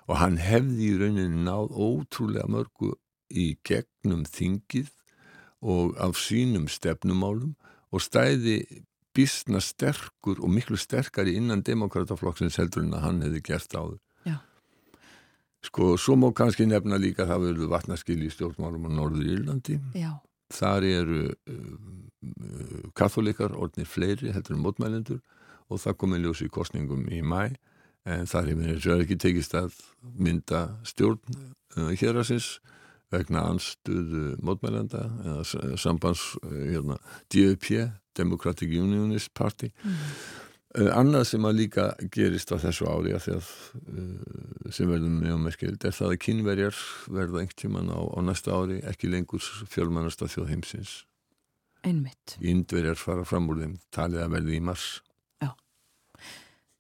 og hann hefði í rauninni náð ótrúlega mörgu í gegnum þingið og af sínum stefnumálum og stæði bísna sterkur og miklu sterkari innan demokrataflokksins heldur en að hann hefði gert áður. Já. Sko, svo má kannski nefna líka að það verður vatnaskil í stjórnmálum á Norður Írlandi. Já. Þar eru uh, katholikar, orðnir fleiri heldur en mótmælendur og það komið ljós í kostningum í mæ en þar hefur og ekki tekist að mynda stjórn uh, hér að sins vegna anstuðu mótmælenda eða sambands uh, hérna, DUP, Democratic Unionist Party mm. uh, annað sem að líka gerist á þessu ári að að uh, sem verður mjög merkild er það að kynverjar verða einhvern tíman á, á næsta ári ekki lengur fjölmannasta þjóð heimsins Einmitt. Índverjar fara fram úr þeim talið að verði í mars. Já.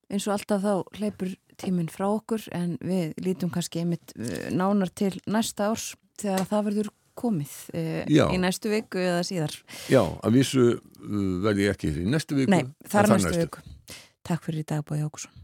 Eins og alltaf þá hleypur tíminn frá okkur en við lítum kannski einmitt eh, nánar til næsta árs þegar það verður komið e, í næstu viku eða síðar. Já, að vísu uh, verði ég ekki í næstu viku. Nei, það er næstu viku. Takk fyrir í dag Bói Ókusson.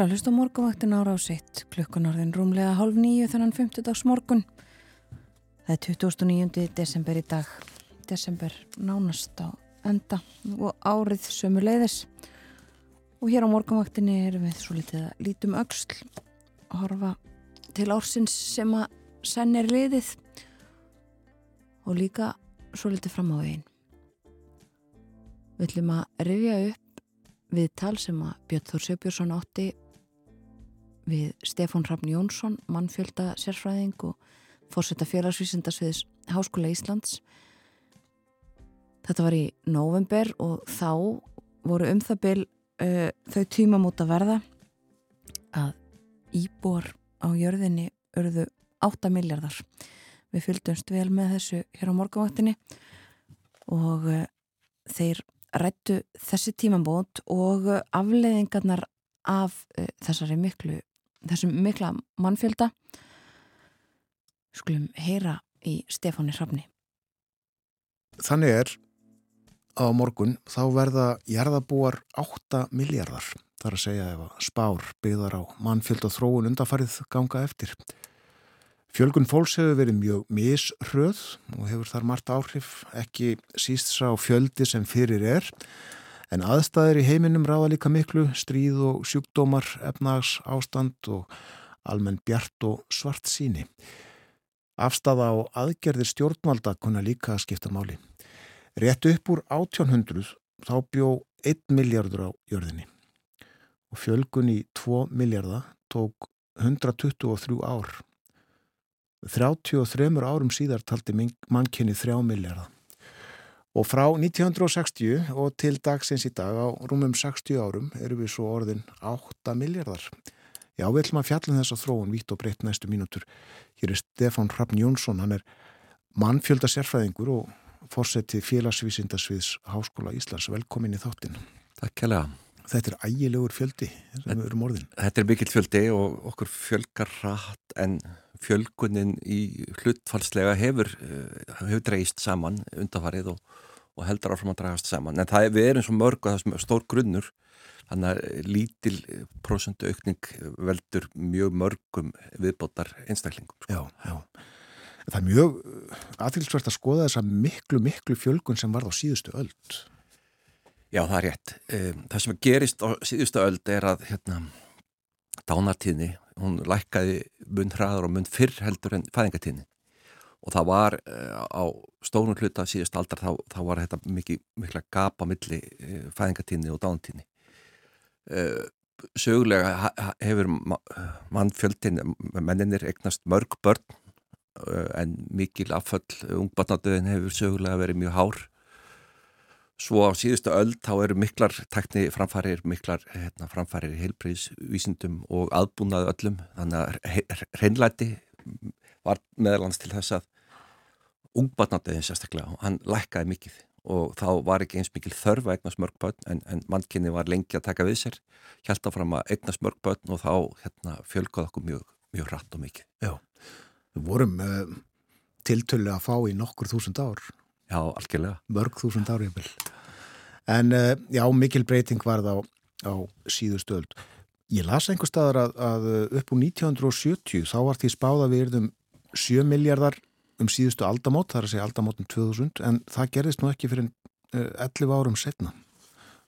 Þeir að hlusta morgunvaktin ára á sitt klukkan orðin rúmlega hálf nýju þennan 50 dags morgun. Það er 29. desember í dag. Desember nánast á enda og árið sömu leiðis. Og hér á morgunvaktinni erum við svo litið að lítum að horfa til ársins sem að senn er liðið og líka svo litið fram á veginn. Við ætlum að rifja upp viðtal sem að Björn Þór Sjöbjörnsson átti við Stefán Hrafn Jónsson, mannfjölda sérfræðing og fórsetta félagsvísindasviðis Háskóla Íslands. Þetta var í november og þá voru um það byl uh, þau tíma múta verða að íbor á jörðinni örðu 8 miljardar. Við fylgdumst vel með þessu hér á morgunvaktinni og uh, þeir rættu þessi tímambót og afleiðingarnar af uh, þessari miklu, þessum mikla mannfjölda skulum heyra í Stefáni Hrafni. Þannig er á morgun þá verða jarðabúar 8 miljardar. Það er að segja ef að spár byggðar á mannfjöld og þróun undafarið ganga eftir. Fjölgun fólks hefur verið mjög mishröð og hefur þar margt áhrif ekki síst sá fjöldi sem fyrir er en aðstæðir í heiminum ráða líka miklu stríð og sjúkdómar, efnags ástand og almenn bjart og svart síni. Afstafa á aðgerðir stjórnvalda kunna líka að skipta máli. Rétt upp úr 1800 þá bjó 1 miljardur á jörðinni og fjölgun í 2 miljardar tók 123 ár. 33 árum síðar taldi mannkynni 3 miljardar. Og frá 1960 og til dagsins í dag á rúmum 60 árum erum við svo orðin 8 miljardar. Já, við ætlum að fjalla um þess að þróun vítt og breytt næstu mínútur. Hér er Stefán Hrafn Jónsson, hann er mannfjölda sérfræðingur og fórseti félagsvísindasviðs Háskóla Íslands. Velkomin í þáttin. Takk kjærlega. Þetta er ægilegur fjöldi sem við erum orðin. Þetta er mikill fjöldi og okkur fjölgar rætt en fjölgunin í hlutfalslega hefur, hefur dreist saman undafarið og, og heldur áfram að dragast saman. En það er, við erum svo mörg og það er stór grunnur þannig að lítil prosentu aukning veldur mjög mörgum viðbótar einstaklingum. Sko. Já, já. Það er mjög aðtilsvært að skoða þessa miklu, miklu fjölgun sem varð á síðustu öld. Já, það er rétt. Það sem gerist á síðustu öld er að hérna, dánartíðni, hún lækkaði mun hraður og mun fyrr heldur en fæðingartíðni og það var á stórun hluta síðust aldar þá, þá var þetta mikið, mikla gap á milli fæðingartíðni og dánartíðni. Sögulega hefur mannfjöldin, menninir eignast mörg börn en mikil afföll, ungbarnadöðin hefur sögulega verið mjög hár Svo á síðustu öll þá eru miklar takni framfærir, miklar hérna, framfærir heilbríðsvísindum og aðbúnaðu öllum. Þannig að hreinlæti var meðalans til þess að ungbarnadöðin sérstaklega, hann lækkaði mikið og þá var ekki eins mikil þörf að eignast mörgbötn en, en mannkynni var lengi að taka við sér, held áfram að eignast mörgbötn og þá hérna, fjölgaði okkur mjög, mjög rætt og mikið. Já, við vorum uh, tiltölu að fá í nokkur þúsund ár. Já, algjörlega. Mörg þúsund árið. En uh, já, mikil breyting var það á, á síðustu öld. Ég las einhver staðar að, að upp úr 1970 þá var því spáða við erðum 7 miljardar um síðustu aldamót, það er að segja aldamótum 2000, en það gerðist nú ekki fyrir uh, 11 árum setna.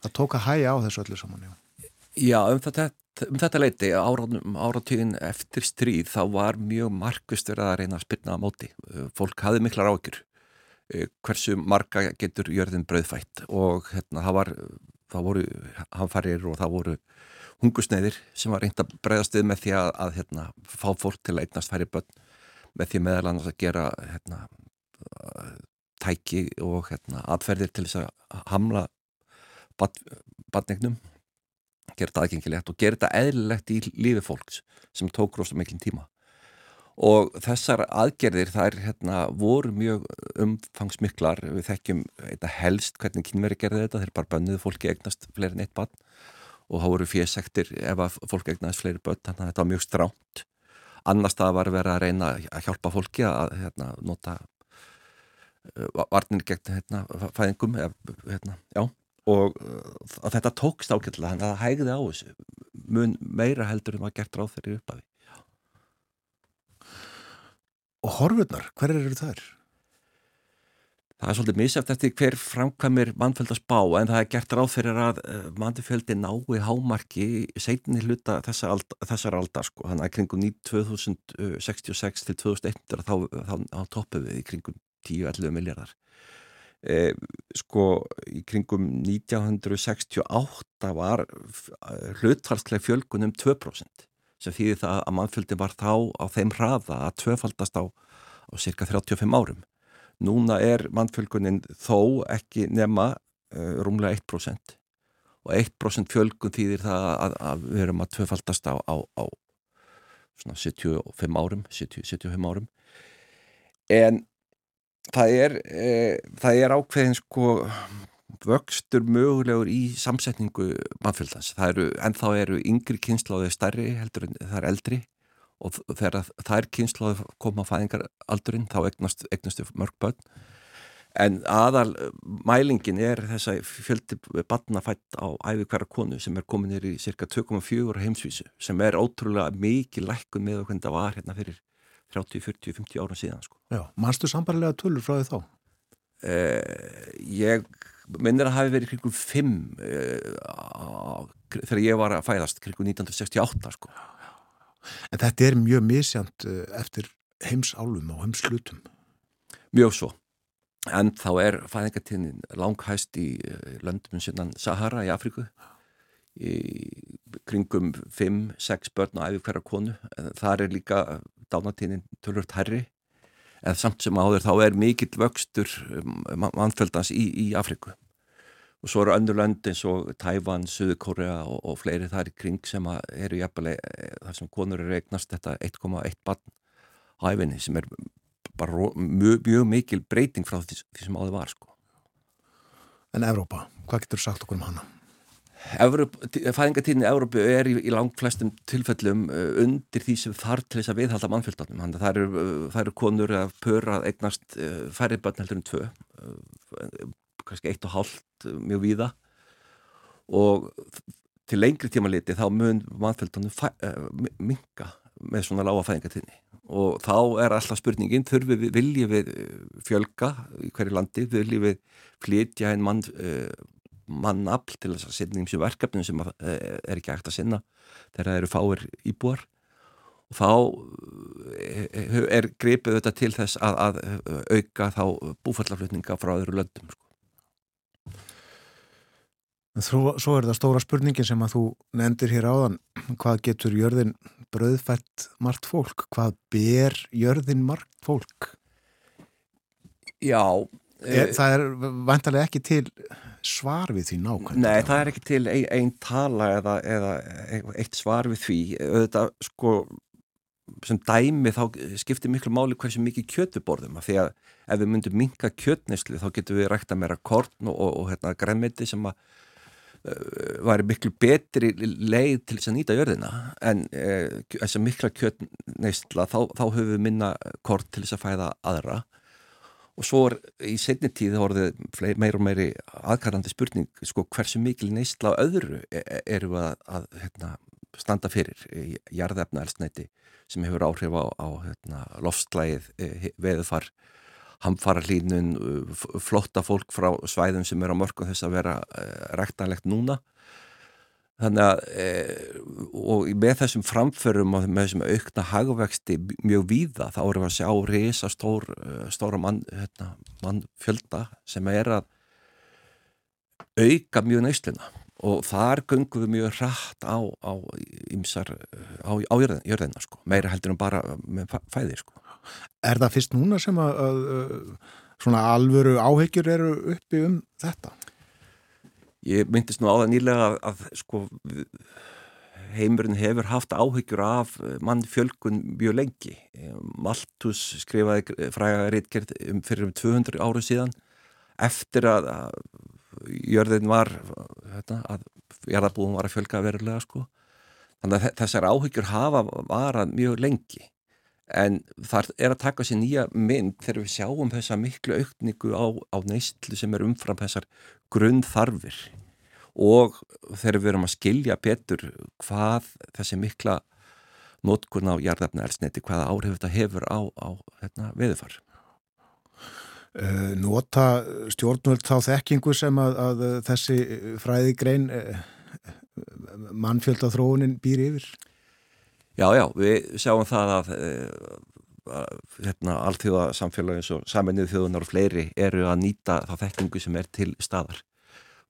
Það tók að hæja á þessu öllu saman, já. Já, um þetta, um þetta leiti, áratugin eftir stríð, þá var mjög markvist verið að reyna að spyrna á móti. Fólk hafði miklar áökjur hversu marga getur jörðin brauðfætt? Og hérna það var það voru hanfarir og það voru hungusneiðir sem var reynd að breyðast við með því að, að hérna, fá fólk til að eignast færi börn. Með því meðal annars að gera hérna, tæki og hérna, atferðir til þess að hamla badningnum gera þetta aðgengilegt og gera þetta eðlilegt í lífi fólks sem tók rosa mikil tíma og þessar aðgerðir þær hérna, voru mjög umfangsmiklar. Við þekkjum helst hvernig kynveri gerði þetta. Þeir bara bönnuðu fólki eignast fleiri en eitt bann og þá voru fjösektir ef að fólk eignast fleiri bönn þannig að þetta var mjög stránt. Annars það var verið að reyna að hjálpa fólki að hérna, nota varnir gegn hérna, fæðingum hérna, og uh, þetta tókst ágætlega þannig að það hægði á þessu. Mun meira heldur en maður gert ráð þeirri upphafi Og horfurnar, hver eru þær? Það er svolítið misjæft eftir hver framkvæmir mannfjöldaspá en það er gert ráð fyrir að uh, mannfjöldi nái hámarki seitinni hluta þessa ald, þessar aldar sko. Þannig að kringum 2066 til 2100 þá, þá, þá toppum við í kringum 10-11 miljardar. Eh, sko í kringum 1968 var hlutfalslega fjölgun um 2% sem þýðir það að mannfjöldin var þá á þeim hraða að tvöfaldast á, á cirka 35 árum. Núna er mannfjölgunin þó ekki nema uh, rúmlega 1% og 1% fjölgun þýðir það að, að við erum að tvöfaldast á, á, á 75 árum, 70, 75 árum. En það er, e, það er ákveðin sko vöxtur mögulegur í samsetningu mannfjöldans. Eru, en þá eru yngri kynnslóði stærri heldur en það er eldri og þegar það er kynnslóði koma fæðingaraldurinn þá egnastu eignast mörg börn. En aðal mælingin er þess að fjöldi barnafætt á æfi hverja konu sem er komin í cirka 2,4 heimsvísu sem er ótrúlega mikið lækkun með okkur en það var hérna fyrir 30, 40, 50 ára síðan sko. Já, mannstu sambarlega tölur frá því þá? Eh, ég minnir að hafi verið kringum 5 eh, þegar ég var að fæðast kringum 1968 sko. En þetta er mjög misjant eh, eftir heimsálum og heimslutum. Mjög svo. En þá er fæðingatíðin langhæst í löndum sinnan Sahara í Afriku í kringum 5-6 börn á æfi hverja konu. Það er líka dánatíðin tölvört herri en samt sem áður þá er mikill vöxtur mannfjöldans í, í Afriku og svo eru öndur lönd eins og Tævan, Suðukórea og, og fleiri þar í kring sem eru jafnveg þar sem konur eru eignast þetta 1,1 barn á æfinni sem er bara mjög, mjög mikil breyting frá því, því sem áður var sko. En Evrópa, hvað getur sagt okkur um hana? Fæðingatíðin í Európu er í, í langt flestum tilfellum uh, undir því sem þarf til þess að viðhalda mannfjöldanum. Það eru, uh, eru konur að pöra að eignast uh, færri börn heldur en tvö kannski eitt og hálft mjög víða. Og til lengri tíma liti þá mun mannfjöldanum minga með svona lága fæðingatíðni og þá er alltaf spurningin þurfum við, viljum við fjölga í hverju landi, viljum við flytja einn mann mannafl til þess að sinna ímsu verkefnum sem eh, er ekki hægt að sinna þegar það eru fáir íbúar og þá eh, er gripið þetta til þess að, að auka þá búfallaflutninga frá öðru löndum sko. Svo, svo er það stóra spurningin sem að þú nefndir hér áðan hvað getur jörðin bröðfætt margt fólk, hvað ber jörðin margt fólk? Já Það er vantarlega ekki til svar við því nákvæmlega? Nei, það er ekki til einn ein tala eða, eða eitt svar við því. Auðvitað sko sem dæmi þá skiptir miklu máli hversu mikið kjötuborðum því að ef við myndum minka kjötneslu þá getum við rækta meira korn og, og, og hérna, gremmiti sem að uh, væri miklu betri leið til þess að nýta jörðina. En uh, þess að mikla kjötnesla þá, þá höfum við minna korn til þess að fæða aðra og svo er í setni tíð orðið meir og meiri aðkarrandi spurning sko hversu mikil neysla öðru e, e, eru að, að hérna, standa fyrir í jarðefna elsnæti sem hefur áhrif á, á hérna, loftslægið, e, veðufar hamfara hlínun flotta fólk frá svæðum sem er á mörgum þess að vera rektanlegt núna Þannig að, e, og með þessum framförum og með þessum aukna hagvexti mjög víða, þá erum við að sjá reysa stór, e, stóra mann, hérna, mannfjölda sem er að auka mjög neysluna og þar gungum við mjög hratt á, á, ymsar, á, á jörðina, sko, meira heldur en bara með fæði, sko. Er það fyrst núna sem að, að svona alvöru áhegjur eru uppi um þetta? Ég myndist nú á það nýlega að, að sko, heimurinn hefur haft áhyggjur af mann fjölkun mjög lengi. Malthus skrifaði fræga reitgerð um fyrir um 200 áru síðan eftir að, að jörðin var hérna, að jarðabúðum var að fjölka verulega sko. Þannig að þessar áhyggjur hafa varað mjög lengi en það er að taka sér nýja mynd þegar við sjáum þessa miklu aukningu á, á neistlu sem er umfram þessar grunnþarfir og þegar við erum að skilja betur hvað þessi mikla nótkunn á jarðafna elsneti, hvaða áhrif þetta hefur á, á hérna, veðufar. Uh, nota stjórnvöld þá þekkingu sem að, að þessi fræðigrein uh, mannfjölda þróunin býr yfir? Já, já, við sjáum það að, að hérna, allþjóða samfélagins og saminnið þjóðunar og fleiri eru að nýta þá þekkingu sem er til staðar.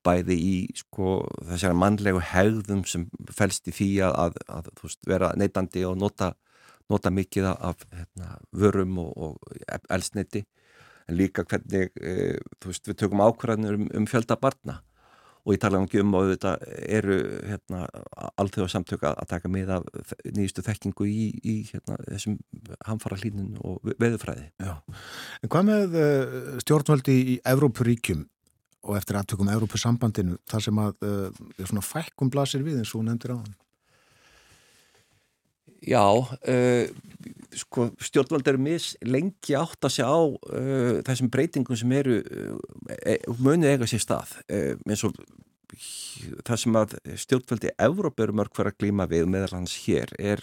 Bæði í sko, þessari mannlegu hegðum sem fælst í því að, að veist, vera neytandi og nota, nota mikið af hérna, vörum og, og elsneiti en líka hvernig e, veist, við tökum ákvarðanir um, um fjölda barna og ég tala um um og þetta eru hérna, allþjóða samtök að taka með af nýjustu þekkingu í, í hérna, þessum hamfara hlínun og veðufræði. Já. En hvað með uh, stjórnvaldi í Evrópuríkjum og eftir aðtökum Evrópusambandinu þar sem að uh, svona fækkum blasir við eins og nefndir á hann? Já, uh, sko, stjórnvald eru mis lengi átt að sjá uh, þessum breytingum sem eru uh, muni eiga sér stað eins og það sem að stjórnvaldi Evróp eru mörg fyrir að glíma við meðal hans hér er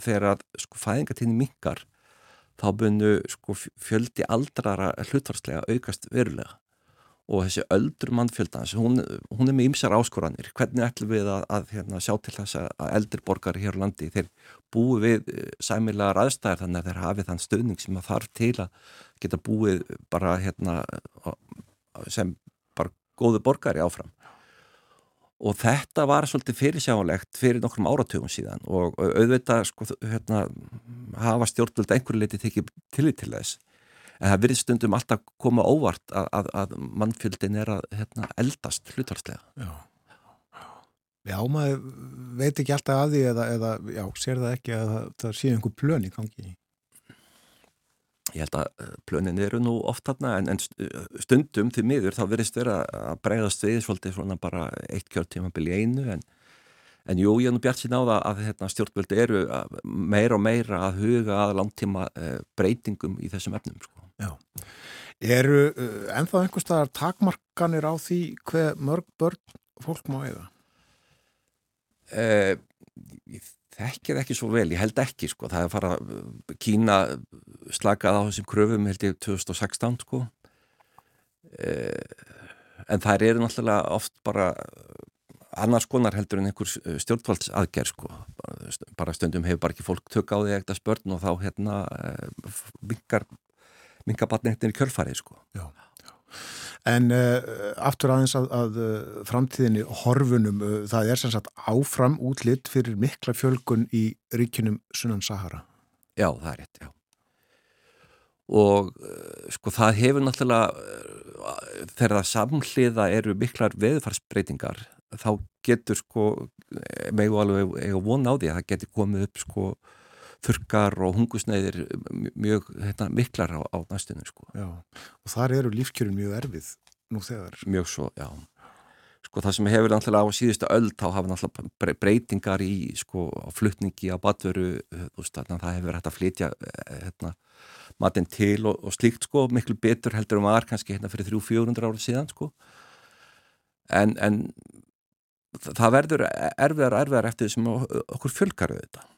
þegar að sko fæðingatíðin mingar þá bunu sko fjöldi aldrara hlutvarslega aukast verulega og þessi öldru mannfjöldans, hún, hún er með ymsar áskoranir. Hvernig ætlum við að, að hérna, sjá til þess að eldri borgari hér á landi, þeir búið við eh, sæmilega ræðstæðar þannig að þeir hafið þann stöðning sem að þarf til að geta búið bara hérna, sem bara góðu borgari áfram. Og þetta var svolítið fyrirsjánlegt fyrir nokkrum áratugum síðan og auðvitað sko, hérna, hafa stjórnvöld einhverju leiti tekið tillit til þess en það virðist stundum alltaf koma óvart að, að, að mannfjöldin er að hérna, eldast hlutvarslega Já. Já, maður veit ekki alltaf að því eða, eða já, sér það ekki að það, sé einhver plön í gangi Ég held að eh, plönin eru nú oft þarna en, en stundum til miður þá virðist vera að bregðast við svolítið svona bara eitt kjörtímabil í einu en En jú, ég er nú bjart sín á það að hérna, stjórnvöldi eru meira og meira að huga að langtíma uh, breytingum í þessum efnum. Sko. Já. Eru ennþá einhver staðar takmarkanir á því hver mörg börn fólk má eða? Uh, ég þekkir ekki svo vel, ég held ekki sko. Það er að fara Kína slakað á þessum kröfum held ég 2016 sko. En það eru náttúrulega oft bara annars konar heldur en einhver stjórnvaldsaðgerð sko. bara stundum hefur bara ekki fólk tök á því ekkert að spörn og þá hérna mingar batnettin í kjölfarið sko. Já. En uh, aftur aðeins að, að framtíðinni horfunum, uh, það er sem sagt áfram útlitt fyrir mikla fjölgun í ríkinum Sunan Sahara. Já, það er rétt, já. Og uh, sko það hefur náttúrulega þegar það samhliða eru miklar veðfarsbreytingar þá getur sko megu alveg eiga von á því að það getur komið upp sko þurkar og hungusneiðir mjög hérna, miklar á, á næstunum sko. Já, og þar eru lífkjörun mjög erfið nú þegar. Mjög svo, já. Sko það sem hefur náttúrulega á síðustu öll þá hafa náttúrulega breytingar í sko flutningi á badveru þannig að það hefur hægt að flytja hérna, matinn til og, og slíkt sko miklu betur heldur um aðar kannski hérna fyrir 300-400 árið síðan sko en, en það verður erfiðar erfiðar eftir þessum okkur fjölgar þetta Já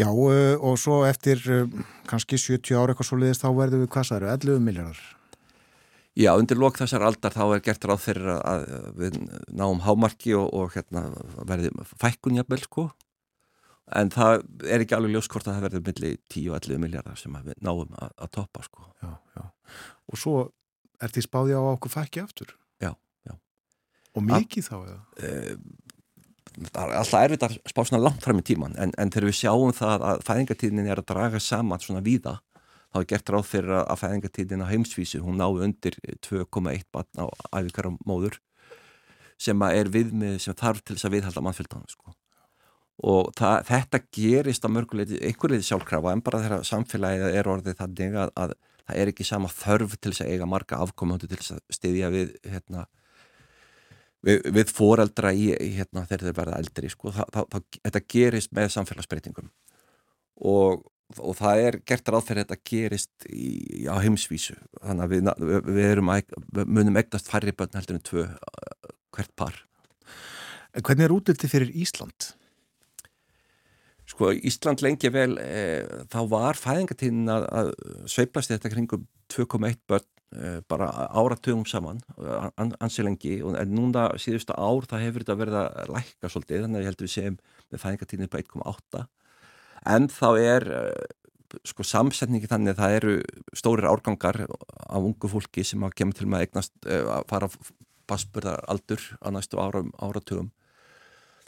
Já og svo eftir kannski 70 ára eitthvað svo liðist þá verður við hvað eru, 11 miljardar Já, undir lok þessar aldar þá er gert ráð fyrir að við náum hámarki og, og hérna verði fækkunjabel sko. En það er ekki alveg ljóskort að það verður millir 10-11 miljardar sem við náum að, að toppa sko. Já, já, og svo er því spáði á okkur fækki aftur? Og mikið þá eða? Það er alltaf erfitt að spá svona langt fram í tíman en, en þegar við sjáum það að fæðingatíðin er að draga saman svona víða þá er gert ráð fyrir að fæðingatíðin á heimsvísu hún náu undir 2,1 batn á æfikara móður sem er viðmið sem þarf til þess að viðhalda mannfjöldan sko. og það, þetta gerist að mörguleiti einhverleiti sjálfkrafa en bara þegar samfélagið er orðið þannig að, að það er ekki sama þörf til þess að eiga marga afkomundu til þess að stiðja við hérna við, við foreldra í, hérna, þegar þeir verða eldri sko, það, það, það, þetta gerist með samfélagsbreytingum. Og, og það er gert ráð fyrir þetta gerist í, á heimsvísu. Þannig að við, við, að- við munum egnast færri börn heldur en tvö hvert par. Hvernig er útliti fyrir Ísland? Sko Ísland lengi vel e, þá var fæðingatíðin að, að sveiplast þetta kringum 2,1 börn bara áratugum saman an, ansi lengi. Og núna síðustu ár það hefur þetta verið að lækka svolítið þannig að ég held að við séum með fæðingatíðin på 1,8 en þá er e, sko samsetningi þannig að það eru stórir árgangar af ungu fólki sem að kemur til með að eignast að fara passburðar aldur á næstu áratugum.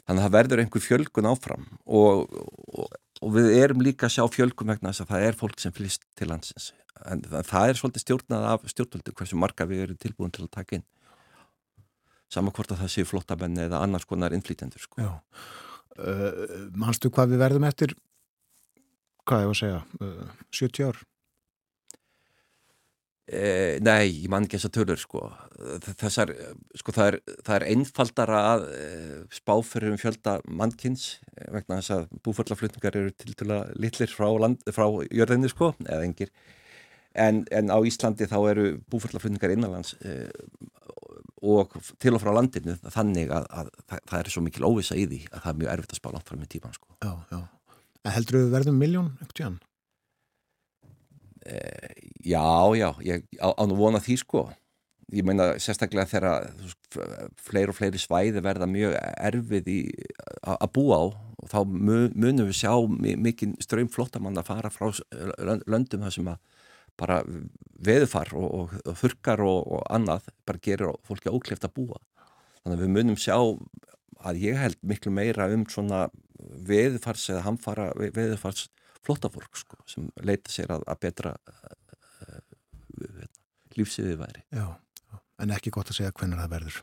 Þannig að það verður einhver fjölgun áfram. Og, og, og við erum líka að sjá fjölgun vegna þess að það er fólk sem flýst til landsins. En það, er svolítið stjórnað af stjórnvöldu hversu marga við erum tilbúin til að taka inn. Sama hvort að það séu flottamenni eða annars konar innflýtendur. Sko. Uh, manstu hvað við verðum eftir, hvað ég var að segja, uh, 70 ár? Eh, nei, ég man ekki þess að tölur sko. Þessar, sko það er, það er einfaldara að eh, spá fyrir um fjölda mannkins eh, vegna þess að búförlaflutningar eru til dæla litlir frá, land, frá jörðinni sko, eða engir en, en á Íslandi þá eru búförlaflutningar innanlands eh, og til og frá landinu þannig að, að, að það er svo mikil óvisa í því að það er mjög erfitt að spá langt fram í tíman sko. Já, já. Heldur við verðum miljón ekkert í hann? Eh, já, já, ég á, á nú vona því sko. Ég meina sérstaklega þegar fleiri og fleiri svæði verða mjög erfið í að búa á og þá mu- munum við sjá mi- mikinn ströym flottamann að fara frá löndum það sem að bara veðufar og, og, og þurkar og, og annað bara gerir fólki ókleft að búa. Þannig að við munum sjá að ég held miklu meira um svona veðufars eða hamfara veðufars flottafólk sko, sem leita sér að, að betra uh, uh, lífsviði væri. Já. En ekki gott að segja hvernig það verður.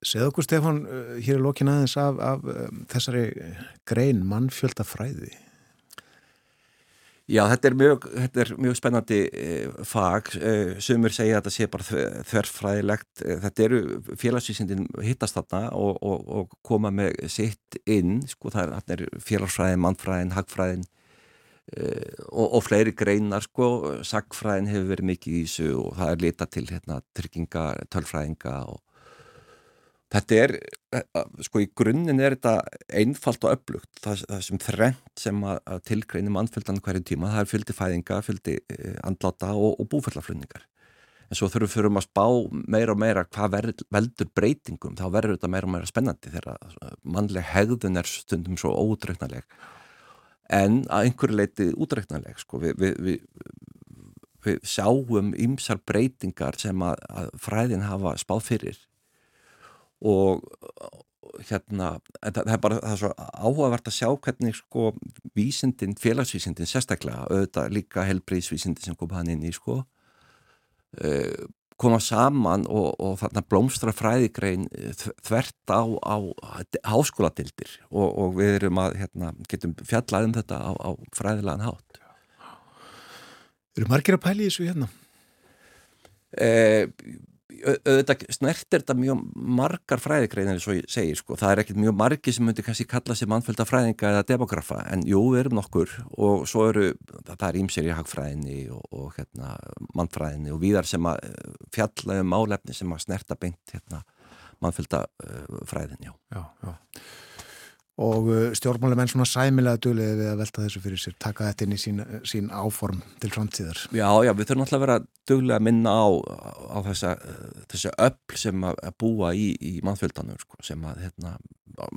Segð okkur Stefán, uh, hér er lokin aðeins af, af um, þessari grein mannfjöldafræði. Já, þetta er mjög, þetta er mjög spennandi uh, fag. Uh, sumur segja að þetta sé bara þver- þverfræðilegt. Þetta eru félagsvísindin hittast þarna og, og, og koma með sitt inn. Sko, það er, er félagsfræðin, mannfræðin, hagfræðin og, og fleiri greinar. Sko, sagfræðin hefur verið mikið í þessu og það er lita til hérna, trygginga, tölfræðinga og Þetta er, eh, sko í grunninn er þetta einfalt og upplugt. Það, það sem þrengt sem að, tilgreini mannfjöldan hverju tíma, það er fjöldi fæðinga, fjöldi eh, andláta og, og búfellaflunningar. En svo þurfum við að spá meira og meira hvað verð, veldur breytingum, þá verður þetta meira og meira spennandi þegar mannleg hegðun er stundum svo ódreiknaleg. En að einhverju leiti údreiknaleg, sko, við, við, við, við sjáum ymsar breytingar sem að, að fræðin hafa spáð fyrir. Og hérna, það, er bara það er svo áhugavert að sjá hvernig sko vísindin, félagsvísindin sérstaklega, auðvitað líka helbriðsvísindin sem kom hann inn í sko uh, koma saman og, og þarna blómstra fræðigrein eh, þv- þvert á, á háskóladildir og, og við erum að hérna, getum fjallað um þetta á, á fræðilegan hátt Eru margir að pæli þessu hérna? Eh, auðvitað snertir þetta mjög margar fræðigreinir eins og ég segir sko, það er ekkert mjög margi sem myndi kannski kalla sig mannfölda fræðinga eða demografa en jú, við erum nokkur og svo eru, það er ímsér í hagfræðinni og, og hérna, mannfræðinni og víðar sem að eh, fjalla um málefni sem að snerta beint hérna, mannfölda uh, fræðin, já. Já, já. Og uh, stjórnmálumenn svona sæmilega duglega við að velta þessu fyrir sér, taka þetta inn í sín, sín áform til framtíðar. Já, já, við þurfum alltaf að vera duglega að minna á, á þessa, eh, þessi öll sem að, búa í, í mannfjöldanum, sko, sem að hérna,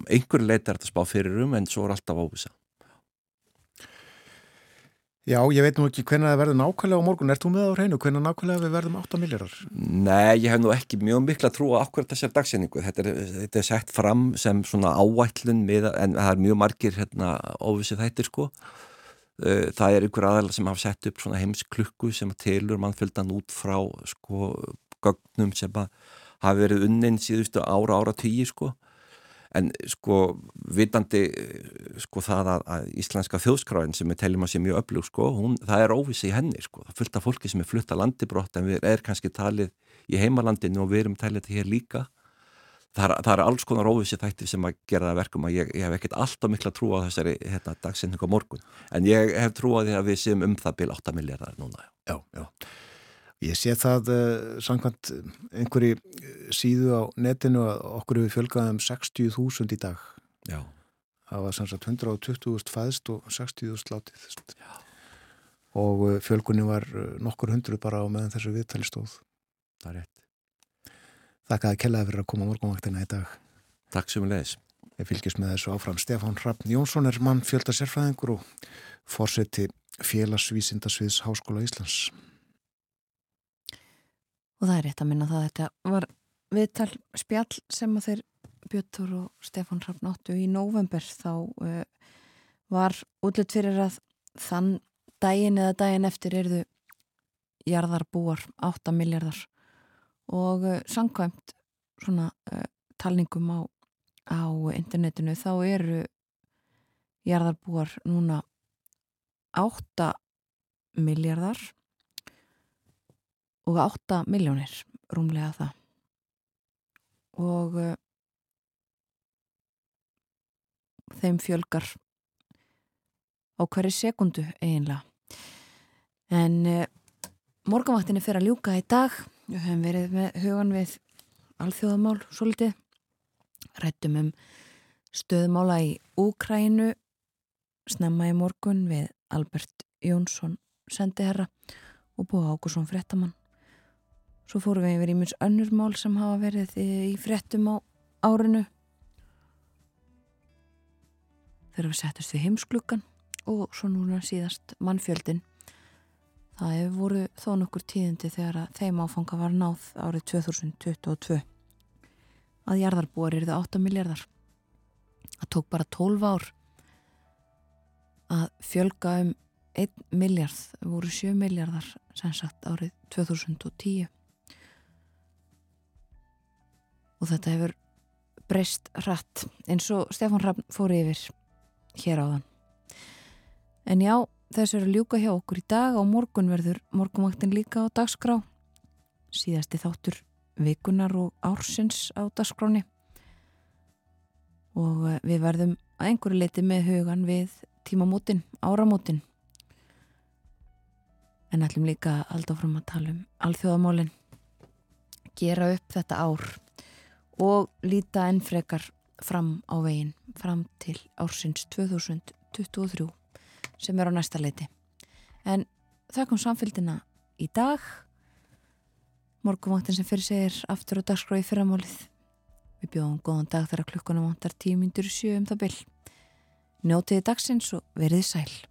einhverju leita er þetta spá fyrir um en svo er alltaf óvisa. Já, ég veit nú ekki hvernig það verður nákvæmlega á morgun. Ert þú með á hreinu? Hvernig nákvæmlega við verðum 8 miljardar? Nei, ég hef nú ekki mjög mikla trú á akkurat þessar dagsenningu. Þetta er, þetta er sett fram sem svona áætlun með, en það er mjög margir hérna, óvissi þættir sko. Það er ykkur aðalega sem hafa sett upp svona heimsklukku sem telur mannfjöldan út frá sko gögnum sem hafa verið unnin síðustu ára, ára tíu sko. En sko vitandi eh, sko það að, að íslenska þjóðskráin sem við teljum að sé mjög öflug sko, hún, það er óvissi í henni sko. Það fullt af fólki sem er flutta landibrott en við er kannski talið í heimalandinu og við erum talið þetta hér líka. það það er alls konar óvissi þættir sem að gera það verkum að ég, ég hef ekkert alltaf mikla trú á þessari hérna, dagsendingu á morgun en ég hef trú á því að við séum um það byrja 8 miljardar núna Já, já. Ég sé það uh, samkvæmt einhverju síðu á netinu að okkur hefur fjölgað um 60.000 í dag. Já, Það var sannsagt 120.000 fæðst og 60.000 látið. Já. Og uh, fjölgunni var nokkur hundru bara á meðan þessu viðtali stóð. það er rétt Þakkaði kellaði fyrir að koma morgunvaktina í dag. Takk sem við leiðis Ég fylgjast með þessu áfram. Stefán Hrafn Jónsson er mann fjölda sérfræðingur og fórseti félagsvísindasviðs Háskóla Íslands. Og það er rétt að minna það að þetta var viðtal spjall sem að þeir Björn og Stefán Hrafn áttu í november þá uh, var útlut fyrir að þann daginn eða daginn eftir erðu jarðarbúar 8 miljardar og uh, samkvæmt svona uh, talningum á, á internetinu þá eru jarðarbúar núna 8 miljardar og 8 miljónir rúmlega það. Og uh, þeim fjölgar á hverju sekundu eiginlega. En uh, morgunvaktinni fyrir að ljúka í dag. Við höfum verið með hugan við alþjóðamál svolítið. Rættum um stöðmála í Úkrænu snemma í morgun við Albert Jónsson sendiherra og búið Ákusson fréttamann Svo fórum við yfir í mjög önnur mál sem hafa verið í fréttum á árinu. Þegar við settast við heimsklukkan og svo núna síðast mannfjöldin. Það hefur voru þó nokkur tíðindi þegar að þeim áfanga var náð árið 2022. Að jarðarbúar eru það 8 miljardar. Það tók bara 12 ár að fjölga um 1 miljard, voru 7 miljardar sem sagt árið 2010 og þetta hefur breyst hratt eins og Stefán Raffn fór yfir hér á þann. En já, þessu eru ljúka hjá okkur í dag og morgun verður morgunvaktin líka á dagskrá. Síðasti þáttur vikunar og ársins á dagskráni og eh, við verðum að einhverju leiti með hugan við tímamótin, áramótin. En ætlum líka að halda fram að tala um alþjóðamálinn, gera upp þetta ár og líta enn frekar fram á veginn fram til ársins 2023 sem er á næsta leiti. En þakkum samfélgina í dag morgumvangtin sem fyrir segir aftur á dagskráði fyrramálið. Við bjóðum góðan dag þegar klukkanum vantar tíu myndur sjö um það byll. Njótiði dagsins og verið sæl.